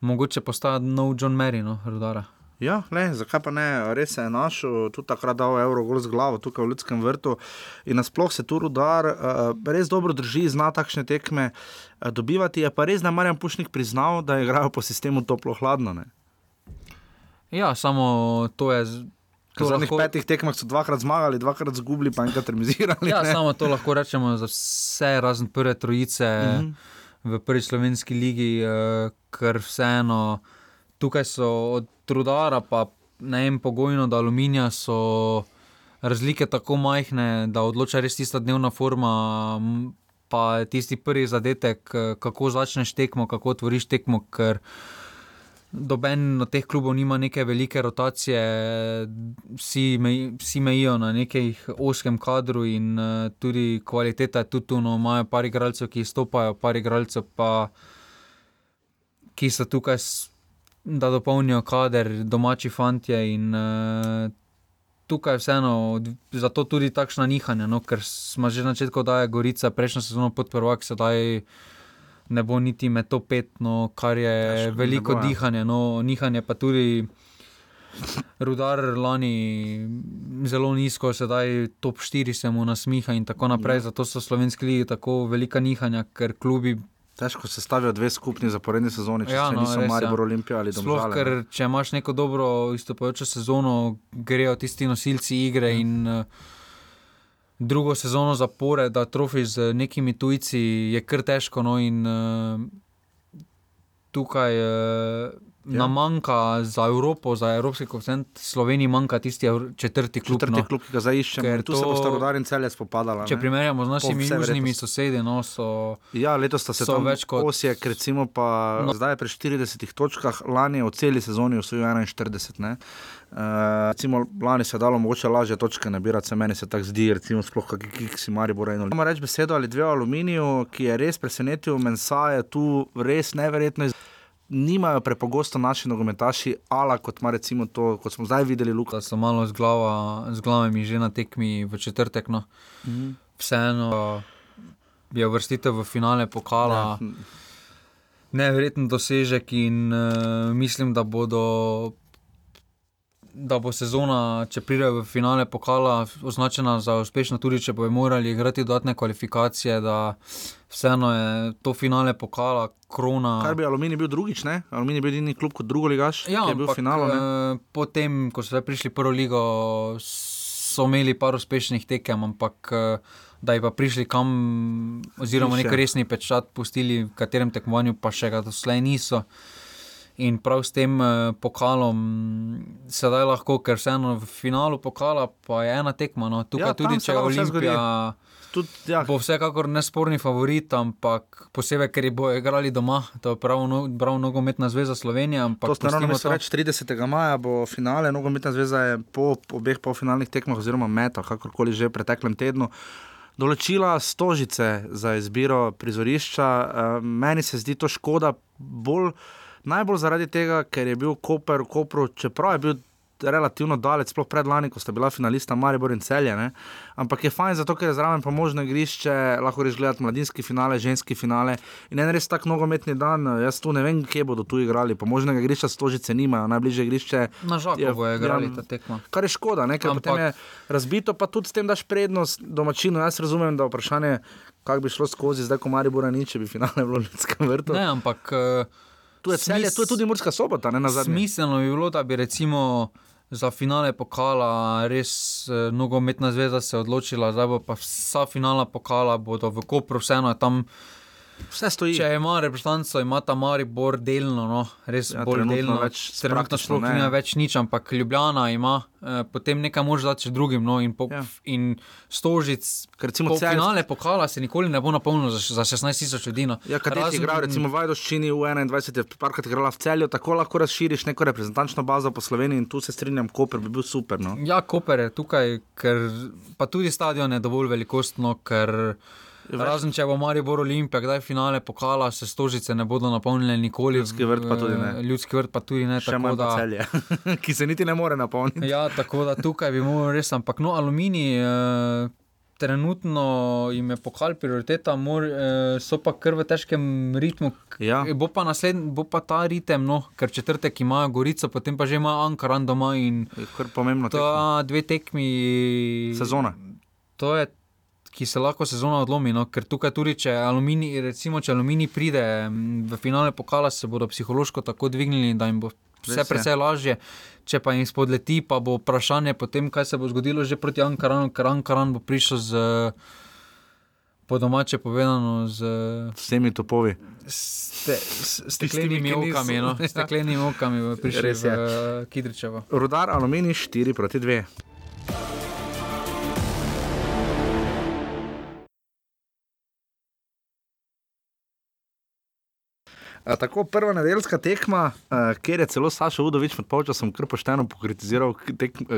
mogoče postaja nov John Mary, no, rodara. Ja, le, zakaj pa ne, res je našel, tudi takrat dal evro gol z glavo tukaj v Ljudskem vrtu. In nasploh se tu rudar uh, res dobro drži, zna takšne tekme uh, dobivati. Je pa res, da je Marjan Pušnik priznal, da igrajo po sistemu toplo-hladno. ne. Ja, samo to je. Ker V zadnjih lahko- petih tekmah so dvakrat zmagali, dvakrat zgubili, pa enkrat remizirali. Ja, ne. samo to lahko rečemo za vse, razen prve trojice mm -hmm. v prvi slovenski ligi, uh, ker vseeno tukaj so od trudara, pa ne vem, pogojno do aluminija so razlike tako majhne, da odloča res tista dnevna forma. Pa tisti prvi zadetek, eh, kako začneš tekmo, kako otvoriš tekmo, ker Doben od teh klubov nima neke velike rotacije, vsi, mej, vsi mejijo na nekem oskem kadru, in uh, tudi kvaliteta je tudi tu. No, imajo par igralcev, ki izstopajo, par igralcev pa, ki so tukaj, da dopolnijo kader, domači fantje. In uh, tukaj je vseeno, zato tudi takšna nihanja, no, ker smo že na začetku, da je Gorica prejšnjo sezono pod prvak, sedaj ne bo niti med to pet, no, kar je ne veliko bo, ja. dihanja. No, nihanje pa tudi. Rudar lani zelo nizko, sedaj top 4 se mu nasmiha in tako naprej. Ja. Zato so slovenski ligi tako velika nihanja, ker klubi. Težko se stavijo dve skupni zaporedni sezoni, če Ja, ja, no, niso res, Maribor ja. Olimpija ali Sploh, Domžale. ker ne. če imaš neko dobro izstopajočo sezono, grejo tisti nosilci igre in uh, drugo sezono zapore, da trofi z nekimi tujci, je kar težko. No, in, uh, tukaj uh, ja. nam manjka za Evropo, za evropski kontinent, Sloveniji manjka tisti četrti klub. Četrti no. klub, ki ga zdaj iščemo. Tu se to- bosta rodar in celje spopadala. Če ne. primerjamo z našimi južnimi sosedi, no, so. Ja, letos sta se tam več kot- Osijek, recimo pa no. zdaj pri 40 točkah, lani je v celi sezoni osvojil 41. Ne? Uh, recimo, lani se je dalo mogoče lažje točke nabirati, se meni se tako zdi, recimo, sploh kakšni kiksi Maribor Moram reči besedo ali dve o aluminiju, ki je res presenetil, Mensa je tu res neverjetno. iz- Nimajo prepogosto naši nogometaši, ala kot recimo to, kot smo zdaj videli, Luka. Da so malo z, glava, z glavami že na tekmi v četrtek. No. Mhm. Vseeno je vrstitev v finale pokala. Ja. Neverjeten dosežek in uh, mislim, da bodo. Da bo sezona, če pride v finale pokala, označena za uspešno, tudi če bodo morali igrati dodatne kvalifikacije, vseeno je to finale pokala, krona. Kar bi Aluminij bil drugič, ne? Aluminij je bil edini klub kot drugo ligaš, Ja, ki je bil v finalu. ne? eh, Potem, ko so prišli prvo ligo, so imeli par uspešnih tekem, ampak eh, da bi pa prišli kam, oziroma nek resni pečat pustili v katerem tekmovanju, pa še ga doslej niso. In prav s tem eh, pokalom sedaj lahko, ker vseeno v finalu pokala pa je ena tekma. No. Tukaj Ja, tudi če zgodi. Olimpija. Tudi, ja. Bo vsekakor nesporni favorit, ampak posebej, ker bodo igrali doma, to je prav, no, prav nogometna zveza Slovenije. To ste ravno mislili reči, 30. maja bo finale, nogometna zveza je po obeh polfinalnih tekmah, oziroma meta, kakorkoli že v preteklem tednu. Določila stožice za izbiro prizorišča, Eh, meni se zdi to škoda, bolj, najbolj zaradi tega, ker je bil Koper Kopru, čeprav je bil relativno daleč, sploh pred lani, ko sta bila finalista Maribor in Celje. Ne? Ampak je fajn, zato ker je zraven pa možno igrišče, lahko greš gledati mladinski finale, ženski finale. In en res tak nogometni dan, jaz tu ne vem, kje bodo tu igrali, pa možnega igrišča stožice nimajo, najbližje igrišče. Na žaku bojo igrali ta tekma. Kar je škoda, ne? ker Ampak- potem je razbito, pa tudi s tem daš prednost domačinu. Jaz razumem, da je vprašanje, kako bi šlo skozi, zdaj ko Maribora ni, če bi finale bilo v Ljudskem vrtu. Ne, ampak. Uh, Tu je celje, tu je tudi Murska sobota, ne na zadnje. Smiselno bi bilo, da bi recimo za finale pokala res eh, nogometna zveza se odločila, zdaj pa vsa finala pokala, bodo v Kopru, vseeno je tam Vse stoji. Če ima reprezentanco, ima ta Maribor delno, no, res Ja, bolj delno. več trenutno sploh ne. nima več nič, ampak Ljubljana ima, eh, potem nekaj dati še drugim. No, in, po, ja. in stožic, recimo po Celje- finale pokala se nikoli ne bo napolnil za, za 16 tisoč ljudi. No. Ja, kadeti Razen- igrajo, recimo Vajdoščini v 21, je parkrat igrala v celju, tako lahko razširiš neko reprezentančno bazo po Sloveniji in tu se strinjam, Koper bi bil super. No. Ja, Koper je tukaj, ker pa tudi stadion je dovolj velikostno, ker razen če bo Maribor Olimpija, kdaj finale pokala, se stožice ne bodo napolnile nikoli. Ljudski vrt pa tudi ne. Ljudski vrt pa tudi ne. Še tako manj da- celje, ki se niti ne more napolniti. Ja, tako da tukaj bi moral res, ampak no, aluminij. Eh, Trenutno jim je pokal prioriteta, mor, eh, so pa kar v težkem ritmu. Ja. Bo, pa nasled, bo pa ta ritem, no, ker četrtek ima Gorico, potem pa že ima Ankaran doma. In Kar pomembno ta dve tekmi. Sezona. To je, ki se lahko sezona odlomi. No, ker tukaj tudi, če aluminij, recimo, če aluminij pride v finale pokala, se bodo psihološko tako dvignili, da jim bo vse precej lažje. Če pa jim spodleti, pa bo vprašanje potem, kaj se bo zgodilo že proti Ankaranu, ker Ankaran bo prišel z. Po domače povedano, z S temi topovi. ste, s, Tistimi, steklenimi okami. No, Ja. steklenimi okami bo prišel Res je. v Kidričevo. Rudar aluminij 4 proti 2. Tako prva nedeljska tekma, uh, kjer je celo Saša Udovič med polčasom kar pošteno pokritiziral tek, uh,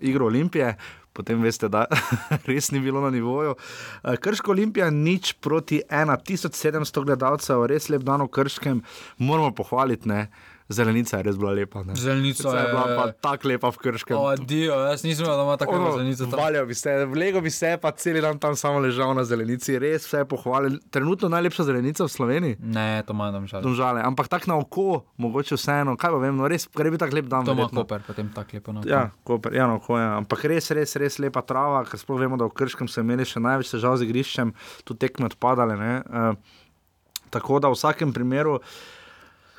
igro Olimpije, potem veste, da res ni bilo na nivoju. Uh, Krško Olimpija nič proti 1700 gledalcev, res lep dan v Krškem, moramo pohvaliti. Ne? Zelenica je res bila lepa. Ne? Zelenica je bila pa tako lepa v Krškem. Adijo, jaz nisem vedel, da ima tako Ono, zelenico. Valjal bi se, vlego bi se, pa cel dan tam samo ležal na zelenici, res vse pohvalil. Trenutno najlepša zelenica v Sloveniji. Ne, to ima domžal. Domžale, ampak tako na oko, mogoče vseeno, kaj pa vem, no res, ker je bil tako lep dan. To ima. Koper, potem tako lepo na Ja, Koper, ja, no, ko je. Ampak res, res, res lepa trava, ker sploh vemo, da v Krškem so imeli še največ težav z igriščem, tu tekme odpadale. ne. Uh, tako da v vsakem primeru.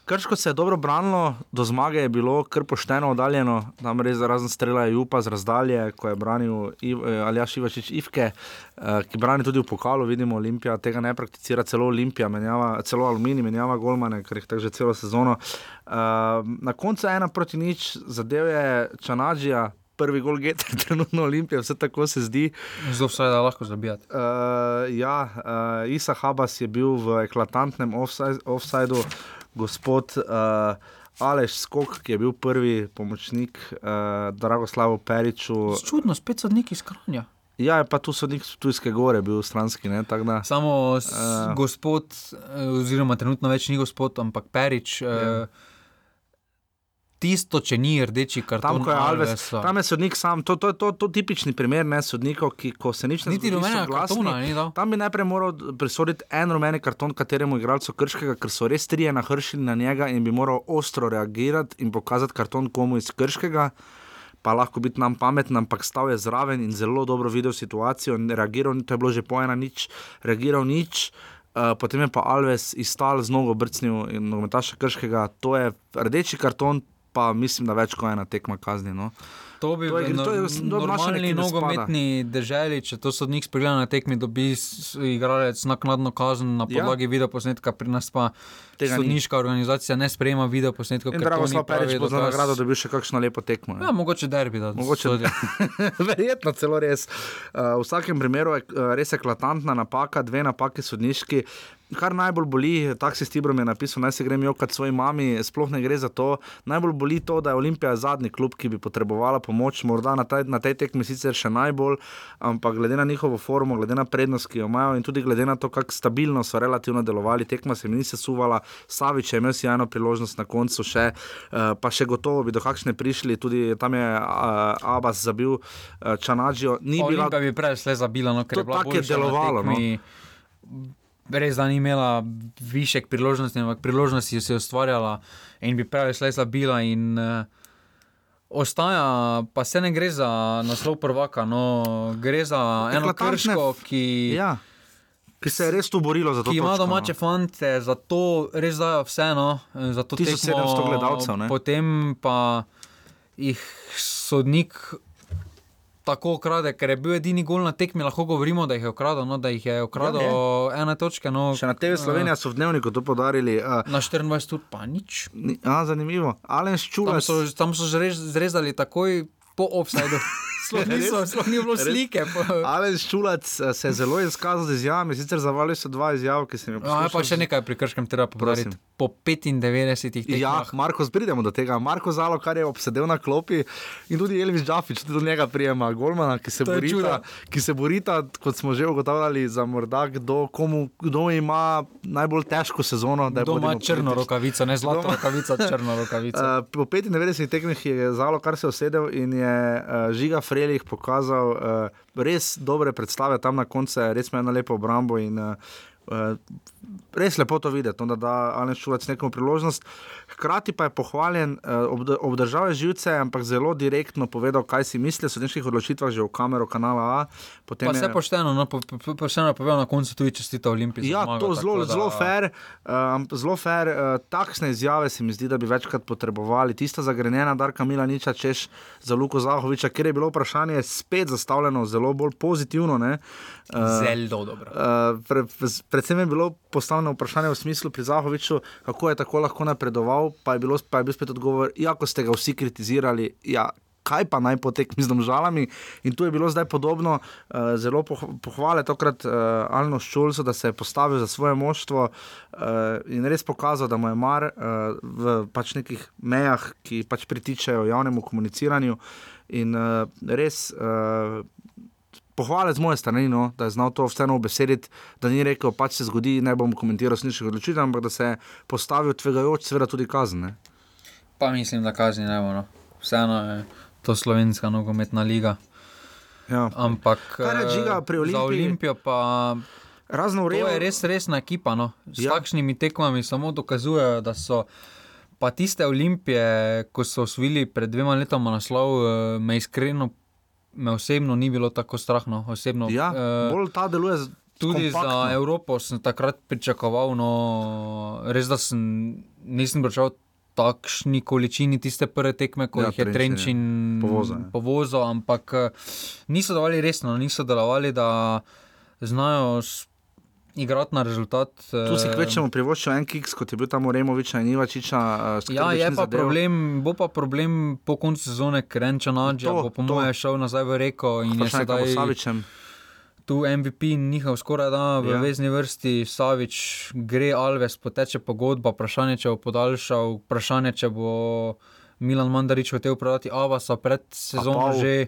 Krško se je dobro branilo, do zmage je bilo kar pošteno oddaljeno, tam res razen strela je Jupa z razdalje, ko je branil eh, Aljaš Ivačič Ivke, eh, ki brani tudi v pokalu, vidimo Olimpija, tega ne prakticira, celo Olimpija, menjava, celo Aluminij menjava golmane, ker jih tako že celo sezono. Eh, na koncu ena proti nič, zadev je Čanađija, prvi gol geta, trenutno Olimpija, vse tako se zdi. Zelo vse da lahko zabijati. Uh, ja, uh, Isa Habas je bil v eklatantnem offside- offsideu, gospod uh, Aleš Skok, ki je bil prvi pomočnik uh, Dragoslavu Periču. Čudno, spet sodnik iz Kranja. Ja, je pa tu sodnik Tujske gore, bil stranski. Ne, da, Samo s, Eh. gospod, oziroma trenutno več ni gospod, ampak Perič. Ja. Uh, tisto, če ni rdeči karton, Tam, ko je Alves, Alvesa. tam je sodnik sam, to, to, to, to tipični primer ne sodnikov, ki ko se nič ne zgodi, kartona ni dal. Tam bi najprej moral prisoditi en rumeni karton kateremu igralcu krškega, ker so res trije nahršili na njega in bi moral ostro reagirati in pokazati karton komu iz krškega. Pa lahko biti nam pameten, ampak stal je zraven in zelo dobro videl situacijo. Reagiral, to je bilo že po ena nič, reagiral nič. Uh, potem je pa Alves izstal z nogo brcnil in nogometaša krškega. To je rdeči karton, pa mislim, da več kot ena tekma kazni. No. To bi To je- v to je nor- v normalni nogometni državi, če to sodnik sprejela na tekmi, dobi igralec naknadno kazen na Ja. podlagi videoposnetka, pri nas pa Tega ni. sodniška organizacija ne sprejema Drago ni Slav Perič pravi bo za dokaz. nagrado dobil še kakšno lepo tekmo. ne. Ja, mogoče derbi, da Mogoče sodijo. Verjetno celo res. Uh, v vsakem primeru je uh, res eklatantna napaka, dve napaki sodniški. Kar najbolj boli, taksi Stibrom je napisal, naj se grem jokat svoji mami, sploh ne gre za to. Najbolj boli to, da je Olimpija zadnji klub, ki bi potrebovala pomoč, morda na, taj, na tej tekmi sicer še najbolj, ampak glede na njihovo formo, glede na prednost, ki jo imajo in tudi glede na to, kako stabilno so relativno delovali, tekma se mi ni sesuvala, Savič je imel sjajno priložnost na koncu še, uh, pa še gotovo bi do kakšne prišli, tudi tam je uh, Abbas zabil uh, Čanađijo. Ni bila Olimpija bi prej vse zabila, no, ker je bila tako je boljša na delovalo, no. Res, da ni imela višek priložnosti, ampak priložnosti si je ustvarjala in bi prej šla zabila. In, uh, ostaja, pa se ne gre za naslov prvaka, no, gre za eno krško, ki. Ja. Ki se je res tu borilo za to. Ki ima točko, domače no. fante, zato res dajo vseeno. Za to 1700 tekmo, gledalcev, ne? Potem pa jih sodnik tako ukrade, ker je bil edini gol na tekmi, lahko govorimo, da jih je ukradel, no, da jih je ukradel Ja, ena točka. No, Še na TV Slovenija so v dnevniku to podarili. Uh, Na 24 tudi pa nič. a, zanimivo. Alen Tam Ščulac. so, tam so zrez, zrezali takoj po offsajdu. Sploh niso- sploh ni bilo slike. Alen Ščulac eh, se je zelo izkazal z izjavami, sicer zavali so dva izjava, ki sem jih Ja, pa še nekaj pri krškem treba. Prosim. Po 95 tekmah. Ja, Marko, pridemo do tega. Marko Zalo, kar je obsedel na klopi, in tudi Elvis Džafič, tudi do njega prijema Golmana, ki se, je borita, čudo. ki se borita, kot smo že ugotavljali, za morda kdo, komu, kdo ima najbolj težko sezono. da je Kdo ima črno politični. rokavico, ne zlato Kdo ima- rokavico, črno rokavico. Uh, po 95 tekmih je Zalo kar se usedel in je uh, Žiga Frelih pokazal uh, res dobre predstave tam na koncu, res ima eno lepo obrambo in uh, res lepo to videti, no, da da Alen Šulac nekomu priložnost. Hkrati pa je pohvaljen, obd obdržal je živce, ampak zelo direktno povedal, kaj si misli o sodniških odločitvah, že v kamero kanala A. Potem Pa vse je- pošteno, no, po, po, pošteno je povedal na koncu tudi čestita Olimpiji. za Ja, zmago, to zelo, da- zelo fair. Um, zelo fair. Uh, takšne izjave se mi zdi, da bi večkrat potrebovali. Tista zagrenjena Darka Milaniča, češ za Luko Zahoviča, ker je bilo vprašanje spet zastavljeno zelo bolj pozitivno. ne. Uh, Zelo dobro. Uh, pre, predvsem je bilo postavljeno vprašanje v smislu pri Zahoviču, kako je tako lahko napredoval, pa je, bilo, pa je bil spet odgovor, ja, ko ste ga vsi kritizirali. Ja, Kaj pa naj potekmi z domžalami, in tu je bilo zdaj podobno, uh, zelo poh pohvale tokrat uh, Alno Ščulcu, da se je postavil za svoje moštvo uh, in res pokazal, da mu je mar uh, v pač nekih mejah, ki pač pritičajo javnemu komuniciranju. In uh, res uh, pohvale z moje strani, no, da je znal to vseeno obesediti, da ni rekel, pač se zgodi, ne bom komentiral sniških odločitev, ampak da se je postavil tvegajoč, seveda tudi kazen. Pa mislim, da kazni ne bo. No. Vseeno je to slovenska nogometna liga. Ja. Ampak eh, Žiga pri za Olimpiji- Olimpijo pa. Razno To urejo- je res resna ekipa. No. S Ja. ja. takšnimi tekmami samo dokazujejo, da so. Pa tiste olimpije, ko so osvojili pred dvema letoma naslov, eh, me iskreno, me osebno ni bilo tako strahno. Osebno, Ja, eh, bolj ta deluje Tudi kompaktno. za Evropo sem takrat pričakoval, no, res da sem, nisem pričakoval takšni količini tiste prve tekme, ko Ja, ja, jih je Trenčin povozil, ja. povozil, ampak eh, niso delovali resno, niso delovali, da znajo s- igrati na rezultat. Tu si eh, kvečemo privoščil en kiks, kot je bil tam Removiča in Ivačiča. Uh, Ja, je pa problem, bo pa problem po koncu sezone, ker To, bo po to. mojem šel nazaj v reko in je bo s sedaj Savičem. tu MVP njihov skoraj da v Ja. ja. vezni vrsti, Savič gre Alves, poteče pogodba, vprašanje, če bo podaljšal, vprašanje, če bo Milan Mandarič hotel prodati Avasa pred sezono že.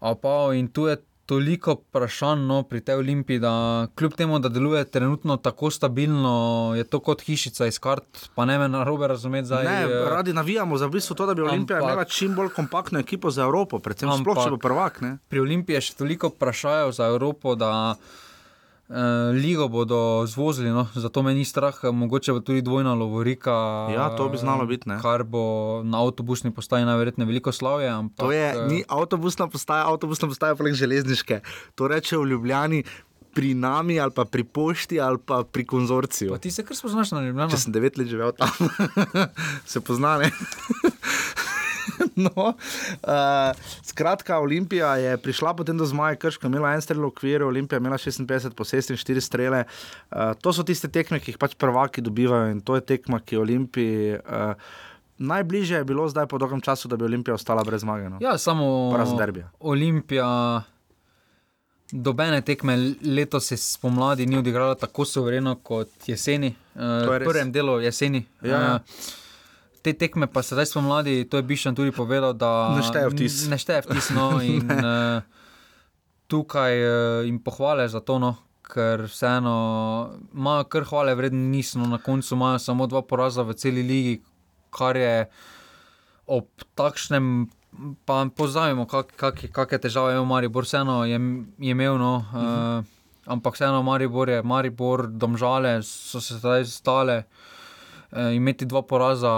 Apao in tu je toliko vprašanj no, pri tej olimpiji, da kljub temu, da deluje trenutno tako stabilno, je to kot hišica iz kart, pa ne me na robe razumeti zdaj. Ne, eh, radi navijamo za v bistvu to, da bi Olimpija ampak- imela čim bolj kompaktno ekipo za Evropo, predvsem sploh, če bo prvak. Ne? Pri Olimpiji je še toliko vprašajev za Evropo, da ligo bodo zvozili, no? zato me ni strah, mogoče bo tudi dvojna lovorika. Ja, to bi znalo biti, ne. Kar bo na avtobusni postaji najverjetneje veliko slavje. Ampak, To je eh, ni avtobusna postaja, avtobusna postaja pa le železniške. To reče v Ljubljani. Pri nami, ali pa pri pošti, ali pa pri konzorciju. Pa ti se kar spoznaš na Ljubljano? Če sem devet let živel tam, se poznane. no, uh, skratka, Olimpija je prišla potem do zmaja, krška, imela en strel v okviru, Olimpija imela 56 posesti in 4 strele. Uh, to so tiste tekme, ki jih pač prvaki dobivajo in to je tekma, ki je Olimpiji. Uh, Najbližje je bilo zdaj po dolgem času, da bi Olimpija ostala brez zmage. No. Ja, samo. Olimpija. Dobene tekme letos se spomladi ni odigrala tako suvereno kot jeseni, uh, v prvem delu jeseni. Ja, ja. Eh, Te tekme pa sedaj spomladi, to je Bišan tudi povedal, da Ne šteje vtis. Ne šteje vtis, no, in uh, tukaj uh, jim pohvale za to, no, ker vseeno imajo kar hvale vreden niso, no, na koncu imajo samo dva poraza v celi ligi, kar je ob takšnem, pa pozavimo, kakšne kak, kak težave je imel Maribor, vseeno je, je imel, no, uh -huh. uh, ampak vseeno Maribor je, Maribor, domžale so se zdaj stale. E, imeti dva poraza,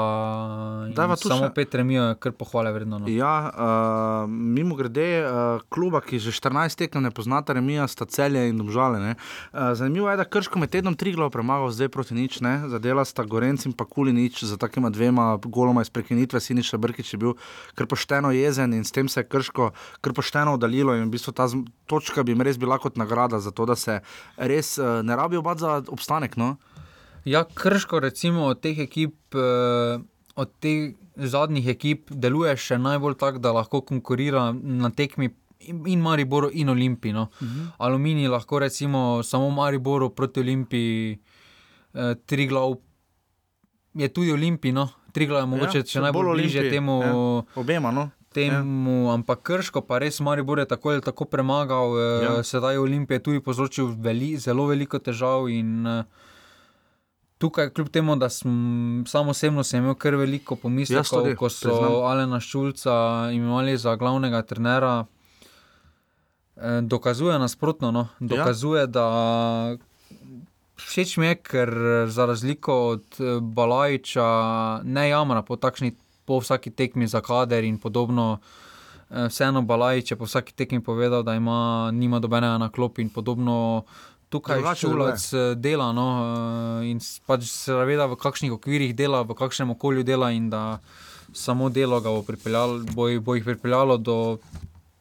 Dajva tu samo še- pet remijo, je kar pohvale vredno. No. Ja, uh, mimo grede, uh, kluba, ki že 14 tekem ne poznata, remija, sta celje in domžale. ne. Uh, zanimivo je, da Krško med tednom tri glav premagal, zdaj proti nič, ne? zadela sta Gorenc in pa Kuli nič, za takima dvema goloma iz prekinitve, Siniša Brkič je bil kar pošteno jezen in s tem se je Krško kar pošteno oddaljilo in v bistvu ta točka bi jim res bila kot nagrada za to, da se res uh, ne rabijo bati za obstanek. No? Ja, krško, recimo od teh ekip, eh, od teh zadnjih ekip, deluje še najbolj tako, da lahko konkurira na tekmi. in- Mariboru, in Olimpiji. No. Uh Mhm. -huh. Aluminij lahko recimo samo Mariboru proti Olimpiji, eh, tri glav je tudi Olimpij, no. tri glav je mogoče Ja, še najbolj bolj bliže temu. ja. Obema, no. Temu, ja. Ampak krško, pa res Maribor je tako ali tako premagal, Ja. ja. sedaj je Olimpija tudi povzročil veli, zelo veliko težav. In, eh, Tukaj, kljub temu, da sem sam osebno sem imel kar veliko pomislekov, tudi, ko so priznam. Alena Šulca imenovali za glavnega trenera, eh, dokazuje nasprotno. No? Dokazuje, ja. da všeč mi je, ker za razliko od eh, Balajča ne jamra po takšni, po vsaki tekmi za kader in podobno. Eh, Vseeno Balajč je po vsaki tekmi povedal, da ima, nima dobenega na klopi in podobno. Tukaj Šulac eh, dela no, eh, in pač se zaveda, v kakšnih okvirih dela, v kakšnem okolju dela, in da samo delo ga bo, bo, bo jih pripeljalo do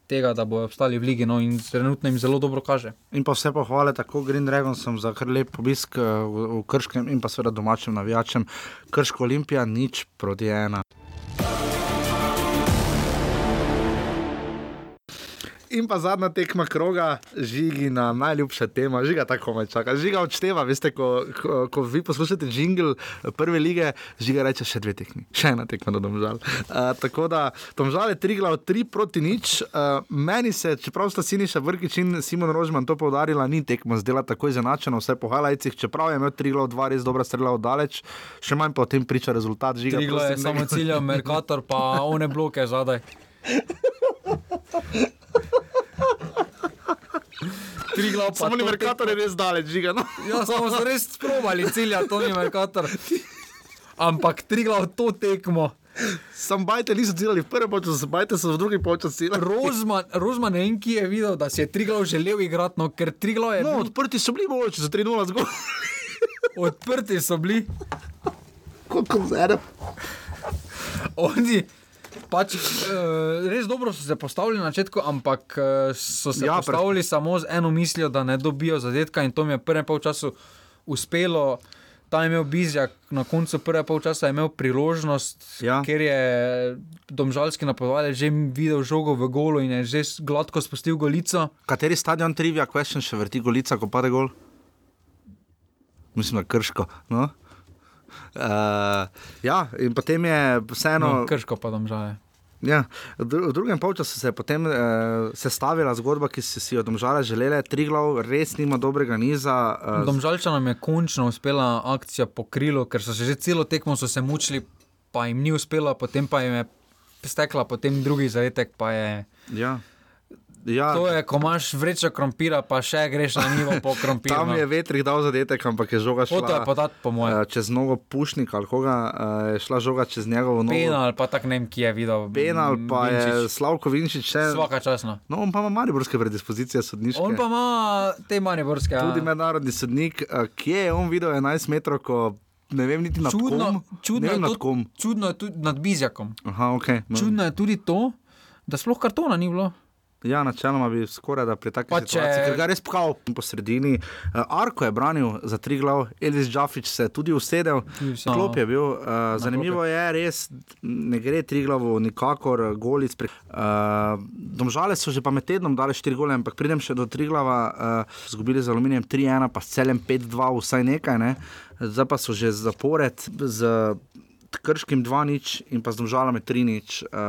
tega, da bodo obstali v ligi. No, in trenutno jim zelo dobro kaže. In pa vse pohvale tako Green Dragonsom za kar lep obisk eh, v, v Krškem in pa seveda domačim navijačem. Krško Olimpija nič proti ena. In pa zadnja tekma kroga, žigina, najljubša tema, žiga tako me čaka. Žiga odšteva, veste, ko, ko, ko vi poslušate jingle prve lige, žiga reče še dve tekmi, še ena tekma do domžal. Uh, tako da, domžal je tri glav, tri proti nič. Uh, meni se, čeprav sta Siniša Vrkič in Simon Rožman to poudarila, ni tekma zdela tako izenačena, vse po Halajcih, čeprav je imel tri glav, dva res dobra strela oddaleč, še manj pa o tem priča rezultat žiga. Triglo je prosim, samo cilj, Merkator pa one bloke zadaj. Triglav pa Samo ni to Merkator je res daleč, žiga. No. Ja, samo so res sprobali cilja, to ni Merkator. Ampak Triglav to tekmo. Sam bajte niso ciljali v prvem času, bajte so v drugi času ciljali. Rozman, Rozman ne vem, ki je videl, da si je Triglav želel igrati, no, ker Triglav je. No, bil, odprti so bili mogoče za 3-0 zgolj. odprti so bili. Koliko zero? Oni, pač, uh, res dobro so se postavili na začetku, ampak uh, so se Ja, postavili samo z eno mislijo, da ne dobijo zadetka, in to mi je prvem polčasu uspelo. Tam je imel Bizjak, na koncu prvega polčasa je imel priložnost, Ja. ker je domžalski napovedal, že videl žogo v golu in je že gladko spustil golico. Kateri stadion trivia question še vrti golica, ko pade gol? Mislim, da krško. No? Uh, ja, in potem je vseeno. No, krško pa domžale. Ja, v dru- v drugem polčasu se je potem uh, sestavila zgodba, ki si jo domžale želele. Tri glav, res nima dobrega niza. Uh, Domžalčanom je končno uspela akcija po krilu, ker so se že celo tekmo se mučili, pa jim ni uspelo, potem pa jim je stekla, potem drugi zadetek pa je. ja. Ja, To je, ko imaš vrečo krompira, pa še greš na nivo po krompiru. Tam je vetrih dal zadetek, ampak je žoga šla. Je podati, po mojem. eh, Čez nogo pušnika ali koga eh, je šla žoga čez njegovo nogo. Penal, pa tak ne vem, ki je videl. Penal pa je Vinčič. Slavko Vinčič še. Svaka časna. No, on pa ima mariborske predispozicije sodniške. On pa ima te mariborske. ja. Tudi mednarodni sodnik, eh, kje je on videl 11 metrov, ko ne vem niti nad Čudno, kom. čudno, vem je nad kom. čudno je tudi nad Bizjakom. Aha, okay, no. Čudno je tudi to, da sploh kartona ni bilo. Ja, načeloma bi skoraj da pri situaciji, če- ker ga je res pkal po sredini. Uh, Arko je branil za tri glav, Elvis Džafič se je tudi usedel, vse. klop je bil. Uh, zanimivo je, res ne gre tri glavo, nikakor golic. Pre... Uh, domžale so že pa med tednom dali štiri gole, ampak pridem še do tri glava, uh, zgubili z aluminijem 3-1, pa s celem 5-2, vsaj nekaj. Ne? Zdaj pa so že zapored z krškim 2-0 in pa z domžalami 3-0. Uh,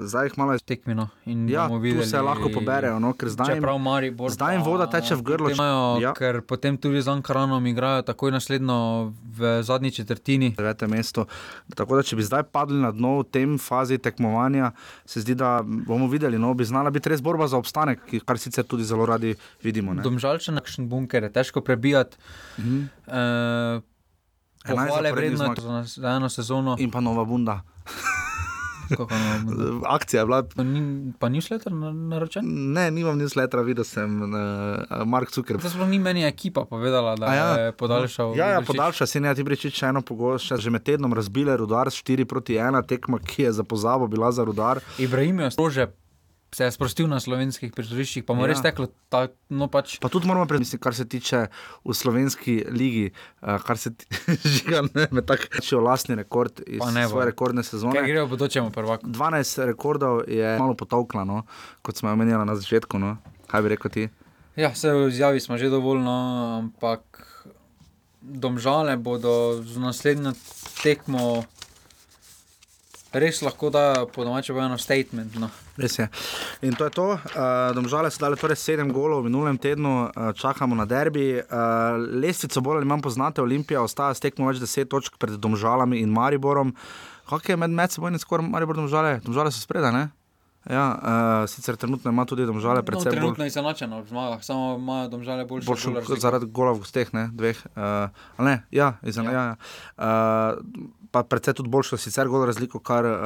zdaj jih malo je tekmino. In Ja, bomo tu videli, se lahko poberejo, no, ker zdaj jim- Maribor zdaj jim voda teče v grlo. Imajo, Ja. Ker potem tudi z Ankaranom igrajo takoj naslednjo v zadnji četrtini. devete mesto. Tako da, če bi zdaj padli na dno v tem fazi tekmovanja, se zdi, da bomo videli, no, bi znala biti res borba za obstanek, kar sicer tudi zelo radi vidimo. Ne? Domžalčan, kakšen bunker je težko prebijati. Mhm. Uh, Pohvale zaporednih vredno zmag. za, eno sezono. In pa nova bunda. Akcija je bila. Pa ni, pa newsletter na- naročen? Ne, nimam newslettera, videl sem uh, Mark Zuckerberg. To sploh ni meni ekipa povedala, da A ja. je podaljšal. Ja, ja podaljša se ne, ti reči, če eno pogosto, že med tednom razbile rudar 4 proti 1, tekma, ki je za pozabo bila za rudar. Ibrahim je strože se je sprostil na slovenskih prizoriščih, pa mu je Ja. res teklo tako, no pač. Pa tudi moramo premisliti, kar se tiče v slovenski ligi, uh, kar se tiče, reče, lastni rekord iz Pa ne bo. svoje rekordne sezone. Kaj gre v bodočemu prvaku? 12 rekordov je malo potovkla, no, kot smo omenjali na začetku. No. Kaj bi rekel ti? Ja, vse v izjavi smo že dovolj, no, ampak domžale bodo z naslednjo tekmo res lahko da po domače povedano statement. No. Res je. In to je to. Uh, domžale so dali torej 7 golov v minulem tednu, uh, čakamo na derbi. Uh, lestvico bolj ali manj poznate, Olimpija ostaja s tekmo več 10 točk pred Domžalami in Mariborom. Kako je med medsebojnim skoraj Maribor Domžale? Domžale so spredaj, ne? Ja, uh, sicer trenutno ima tudi Domžale No, predvsem bolj. trenutno je izenačeno v zmagah, samo imajo domžale boljše Boljšo, razliko. zaradi gola v gosteh, ne, dveh. Uh, ne, ja, izan, ja. ja, ja. Uh, pa predvsem tudi boljšo, sicer gol razliko, kar uh,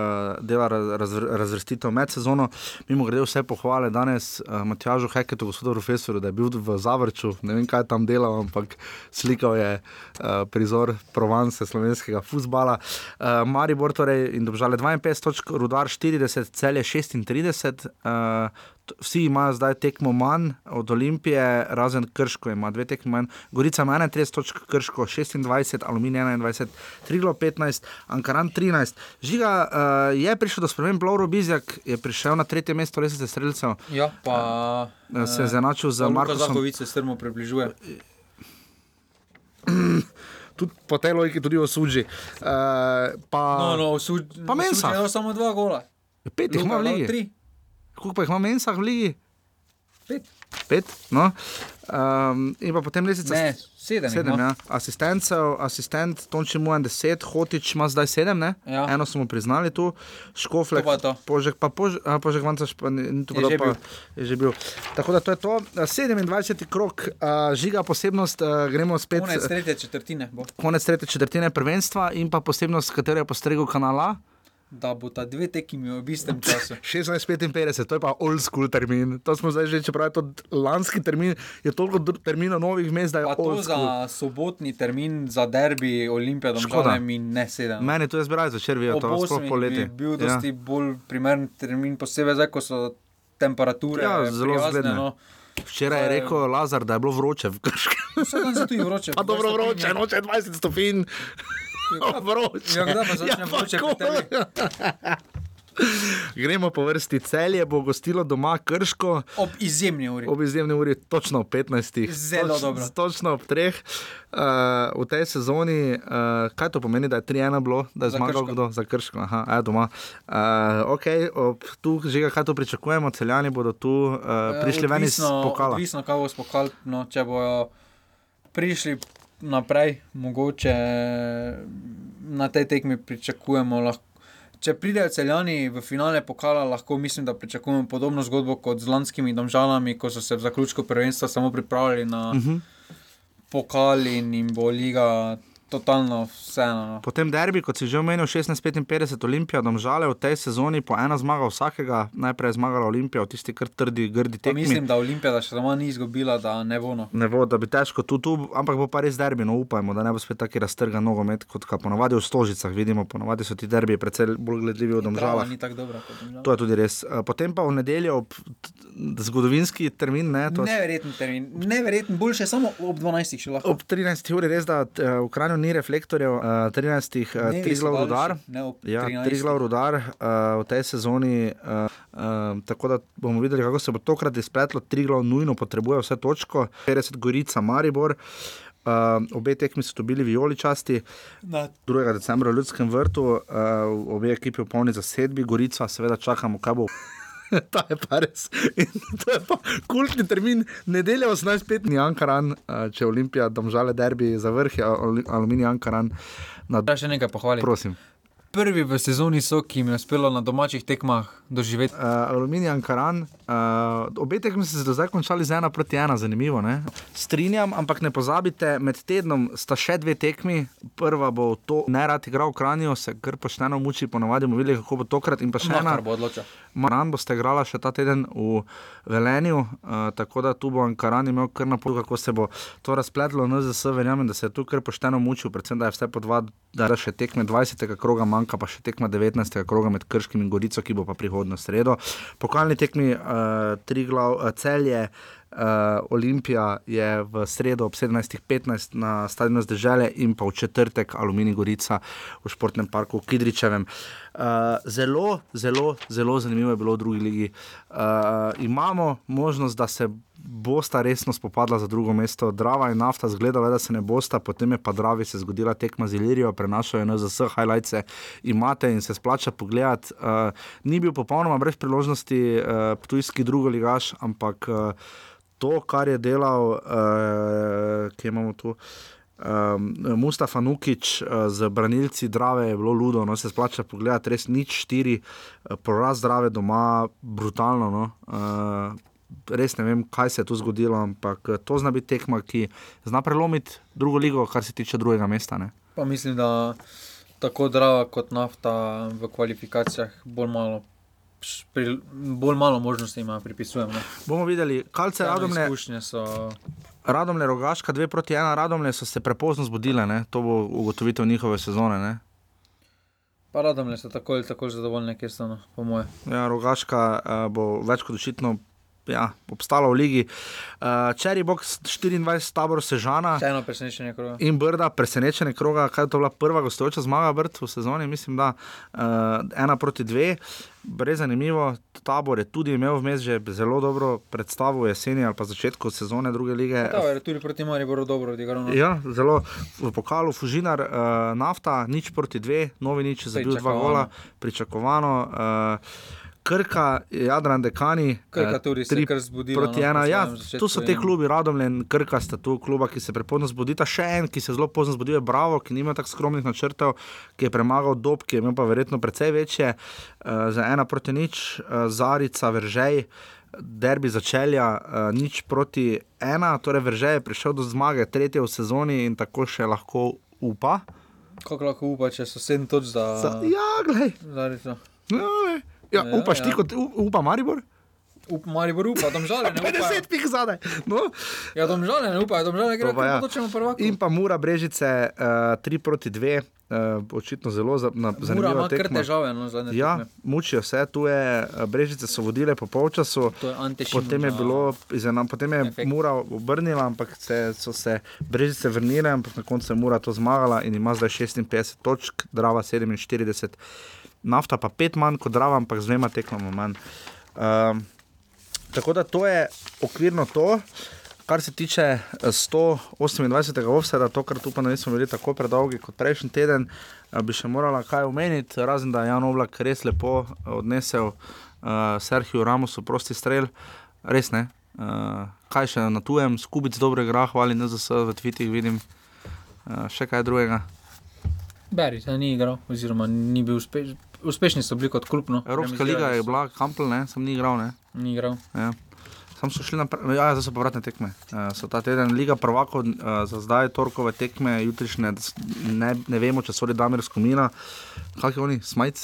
dela raz, razvrstitev med sezono. Mimo grede vse pohvale danes uh, Matjažu Heketu, gospodu profesorju, da je bil v Zavrču, ne vem kaj je tam delal, ampak slikal je uh, prizor Provence slovenskega futbala. Uh, Maribor torej in dobžale 52 točk, Rudar 40, celje 36. Uh, t- Vsi imajo zdaj tekmo manj od Olimpije, razen Krško ima dve tekmi manj. Gorica ima 31 točk, Krško 26, Aluminij 21, Triglo 15, Ankaran 13. Žiga uh, je prišel do sprememb, Lauro Bizjak je prišel na tretje mesto lesice streljcev. Ja, pa Eh, se je izenačil z Markosom. Zahovic se strmo približuje. Tudi po tej logiki tudi osuži. Uh, pa, No, no, osud, Pa osud je dal samo dva gola. Pet jih ima v ligi. Tri. Koliko pa jih ima Mensah v ligi? Pet. Pet, no. Um, in pa potem lesica. Ne, sedem Sedem, ja. Asistencev, asistent Tonči Muan 10, Hotič ima zdaj sedem, ne? Ja. Eno smo priznali tu, Škoflek, To to. Požek, pa pož, a, Požek Vancaš pa ni, bilo, že pa je že bil. Tako da to je to. 27. krok, uh, žiga posebnost, uh, gremo spet. Konec tretje četrtine bo. konec tretje četrtine prvenstva in pa posebnost, katero je postregel kanala. Da bo ta dve tekmi v istem času. 16:55, to je pa old school termin. To smo zdaj že, čeprav je to lanski termin, je toliko terminov novih mest, da je Pa to school. za sobotni termin za derbi Olimpija, Škoda. da mi ne sedem. Meni to je zbiraj zvečer, vijo to, Ob sploh poleti. bi bil dosti ja. bolj primeren termin, posebej zdaj, ko so temperature Ja, zelo zgledne. No. Včeraj je rekel Lazar, da je bilo vroče v Krškem. Vse dan se tu je vroče. Pa dobro 20 vroče, noče 20 stopinj. vroče. Ja, kdaj pa začne vroče pri tebi? Gremo po vrsti celje, bo gostilo doma Krško. Ob izjemni uri. Ob izjemni uri, točno ob 15. Zelo Toč, dobro. Točno ob 3. Uh, v tej sezoni, uh, kaj to pomeni, da je 3-1 bilo, da je Za zmagal Krško. kdo za Krško, aha, je doma. Uh, ok, ob, tu že kaj to pričakujemo, celjani bodo tu uh, prišli ven iz Odvisno- pokala. Odvisno, kaj bo s pokal, no, če bojo prišli naprej, mogoče na tej tekmi pričakujemo. Lahko, če pridejo celjani v finale pokala, lahko mislim, da pričakujemo podobno zgodbo kot z lanskimi domžalami, ko so se v zaključku prvenstva samo pripravili na uh Mhm. -huh. pokal in jim bo liga totalno vseeno. No. Potem derbi, kot si že omenil, 16-55 Olimpija, domžale v tej sezoni po ena zmaga vsakega, najprej je zmagala Olimpija v tisti kar trdi, grdi Pa tekmi. mislim, da Olimpija da še doma ni izgubila, da ne bo no. Ne bo, da bi težko tu, tu, ampak bo pa res derbi, no upajmo, da ne bo spet taki raztrgan nogomet, kot ga ponavadi v Stožicah vidimo. Ponavadi so ti derbi precej bolj gledljivi ni tako dobra kot domžale. To je tudi res. Eh, Potem pa v nedeljo, ob zgodovinski termin, ne, Neverjeten termin, neverjeten, boljše samo ob 12. še lahko. ob 13. uri res, da eh, v Kranju ni reflektorjev, uh, 13. Uh, Dnevi Triglav so rudar. daljši, ne ob Ja, 13.. Triglav rudar uh, v tej sezoni. Uh, uh, tako da bomo videli, kako se bo tokrat izpletlo. Triglav nujno potrebuje vse točko, 50 Gorica, Maribor. Uh, obe tekmi so dobili vijoli časti. Na 2. decembra v Ljudskem vrtu, uh, obe ekipi v polni zasedbi, Gorica, seveda čakamo, kaj bo. Ta je pa res. In to je pa kultni termin, nedelja 18.5. ni Ankaran, uh, če Olimpija, domžale derbi za vrh, aluminij Ankaran. Na... Da še nekaj pohvaliti. Prosim. prvi v sezoni so, ki jim je uspelo na domačih tekmah doživeti. Uh, Aluminij Ankaran, uh, obe tekmi so se do zdaj končali z ena proti ena, zanimivo. Ne? Strinjam, ampak ne pozabite, med tednom sta še dve tekmi. Prva bo to, ne rad igral v Kranju, se kar pošteno muči, ponovadi bomo videli, kako bo tokrat. In pa še ena. Makar bo odločil. Maran boste igrala še ta teden v Velenju, uh, tako da tu bo Ankaran imel kar na pol, kako se bo to razpletlo. NZS, verjamem, da se je tu kar pošteno mučil, predvsem da je vse po dva, da še tekme 20. kroga, manjka pa še tekma 19. kroga med Krškim in Gorico, ki bo pa prihodno sredo. Pokalni tekmi uh, tri glav, uh, celje. Uh, Olimpija je v sredo ob 17:15 na stadionu Združene in pa v četrtek Aluminij Gorica v športnem parku v Kidričevem. Uh, zelo, zelo, zelo zanimivo je bilo v drugi ligi. Uh, imamo možnost, da se bosta resno spopadla za drugo mesto. Drava in nafta zgledala, da se ne bosta, potem je pa Dravi se zgodila tekma z Ilirijo, prenašajo na ZS, highlights imate in se splača pogledati. Uh, ni bil popolnoma brez priložnosti, uh, tujski drugo ligaš, ampak. Uh, To, kar je delal, uh, ki imamo tu, um, Mustafa Nukič uh, z branilci Drave, je bilo ludo, no se splača pogledati, res nič štiri, uh, poraz Drave doma, brutalno. No, uh, res ne vem, kaj se je tu zgodilo, ampak to zna biti tekma, ki zna prelomiti drugo ligo, kar se tiče drugega mesta. Ne. Pa mislim, da tako Drava kot nafta v kvalifikacijah bolj malo. Pri, bolj malo možnosti ima, pripisujem. Ne. Bomo videli, kalce radomne. So... Radomne rogaška, dve proti ena, radomne so se prepozno zbudile, ne? to bo ugotovitev njihove sezone. Ne? Pa radomne so tako ali tako zadovoljne, ker so, no, po moje. Ja, rogaška uh, bo več kot očitno. Ja, obstala v Ligi. Uh, Cherry Box 24, tabor Sežana. Še eno presenečenje kroga. In Brda, presenečenje kroga, kaj je to bila prva gostujoča zmaga Brd v sezoni, mislim, da uh, ena proti dve. Brez zanimivo, tabor je tudi imel vmes že zelo dobro predstavo v jeseni ali pa začetku sezone druge lige. Ja, je tudi proti Mari bilo dobro odigral. Ja, zelo v pokalu Fužinar, uh, nafta, nič proti dve, novi nič, zabil dva gola, pričakovano. Uh, Krka, Jadran, Dekani, Krka tudi se je kar zbudila. Proti ena, ja, tu so te klubi, Radomljen, Krka sta tu kluba, ki se prepozno zbudita. Še en, ki se zelo pozno zbudi, je Bravo, ki nima tako skromnih načrtov, ki je premagal dob, ki je imel pa verjetno precej večje. Uh, za ena proti nič, uh, Zarica, Veržej. Derbi začelja, uh, nič proti ena, torej Veržej je prišel do zmage, tretje v sezoni in tako še lahko upa. Kako lahko upa, če so sedem točk za. za ja, glej. Zarica. Ja. Ja, ja, upaš ja. ti kot upa Maribor? Up, Maribor upa, tam žal ne upa. 50 pik zadaj. No. Ja, tam žal ne upa, tam žal ne gre, ja. prvako. In pa Mura Brežice 3 uh, proti 2. Uh, očitno zelo za, na, zanimivo. Mura ima težave, no, zadnje. Ja, mučijo se, tu je Brežice so vodile po polčasu. Potem je bilo, izena, potem je efekt. Mura obrnila, ampak se, so se Brežice vrnile, ampak na koncu je Mura to zmagala in ima zdaj 56 točk, Drava 47 nafta pa pet manj kot drava, ampak z dvema tekmama manj. Um, tako da to je okvirno to, kar se tiče 128. offseda, tokrat upam, da nismo bili tako predolgi kot prejšnji teden, bi še morala kaj omeniti, razen da je Jan Oblak res lepo odnesel uh, Serhiju Ramosu prosti strel, res ne. Uh, kaj še na tujem, skubic dobre gra, hvali na ZS v Twitterju, vidim uh, še kaj drugega. Beri, da ni igral, oziroma ni bil uspešen uspešni so bili kot klub. No. Evropska liga je bila, Kampel, ne, sem ni igral. Ne. Ni igral. Ja. Sam so šli naprej, ja, zdaj so povratne tekme. Uh, so ta teden Liga prvako, uh, za zdaj torkove tekme, jutrišnje, ne, ne vemo, če so li Damir Skomina, kak je oni, Smajc.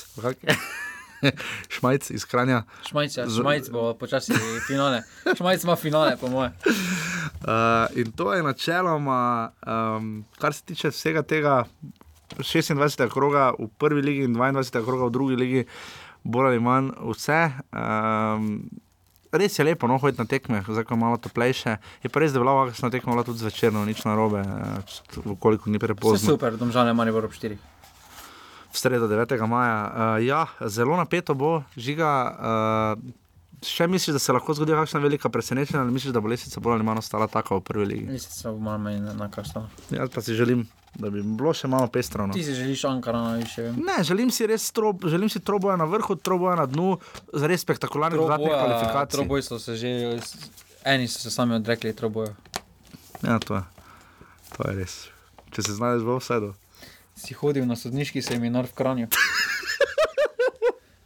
Šmajc iz Kranja. Šmajc, ja. Šmajc bo počasi finale. Šmajc ima finale, po moje. Uh, in to je načeloma, um, kar se tiče vsega tega, 26. kroga v prvi ligi in 22. kroga v drugi ligi, bolj ali manj vse. Um, res je lepo, no, hoditi na tekme, zdaj je malo toplejše. Je pa res, da je bila kakšna tekma tudi zvečer, no, nič narobe, koliko ni prepozno. Vse super, domžale manj v Evropi 4. V sredo 9. maja. Uh, ja, zelo napeto bo, žiga. Uh, Še misliš, da se lahko zgodi kakšna velika presenečenja, ali misliš, da bo lesica bolj ali manj ostala tako v prvi ligi? Lesica bo malo manj enaka. Jaz pa si želim, da bi bilo še malo pestrano. Ti si želiš Ankara, še vem. Ne, želim si res trob, želim si troboja na vrhu, troboja na dnu, za res spektakularne dodatne kvalifikacije. Troboj so se že, eni so se sami odrekli troboju. Ja, to je. To je res. Če se znaš v vsedu. Si hodil na sodniški seminar v Kranju.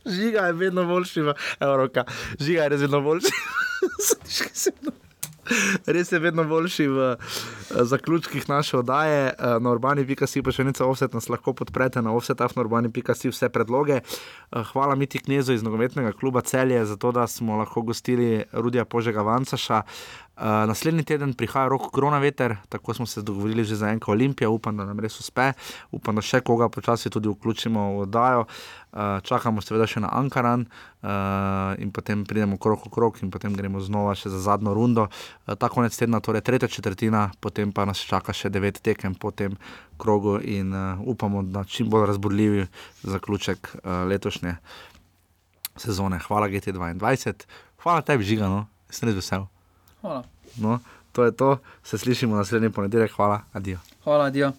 Žiga je vedno boljši, roka, žiga je res vedno boljši. Res je vedno boljši v eh, zaključkih naše oddaje. Eh, Na urbani.si pa še nekaj offset nas lahko podprete na offsetaf na urbani.si vse predloge. Eh, Hvala Miti Knezu iz nogometnega kluba Celje za to, da smo lahko gostili Rudija Požega Vancaša. Uh, naslednji teden prihaja rok Kronaveter, tako smo se dogovorili že za enko Olimpijo, upam, da nam res uspe, upam, da še koga počasi tudi vključimo v oddajo. Uh, čakamo seveda še na Ankaran uh, in potem pridemo krok v krok in potem gremo znova še za zadnjo rundo. Uh, ta konec tedna, torej tretja četrtina, potem pa nas čaka še devet tekem po tem krogu in uh, upamo, da čim bolj razburljivi zaključek uh, letošnje sezone. Hvala GT22, hvala tebi, Žiga, no, sem res vesel. Hvala. No, to je to, se slišimo naslednji ponedeljek, hvala, adijo. Hvala, Dio.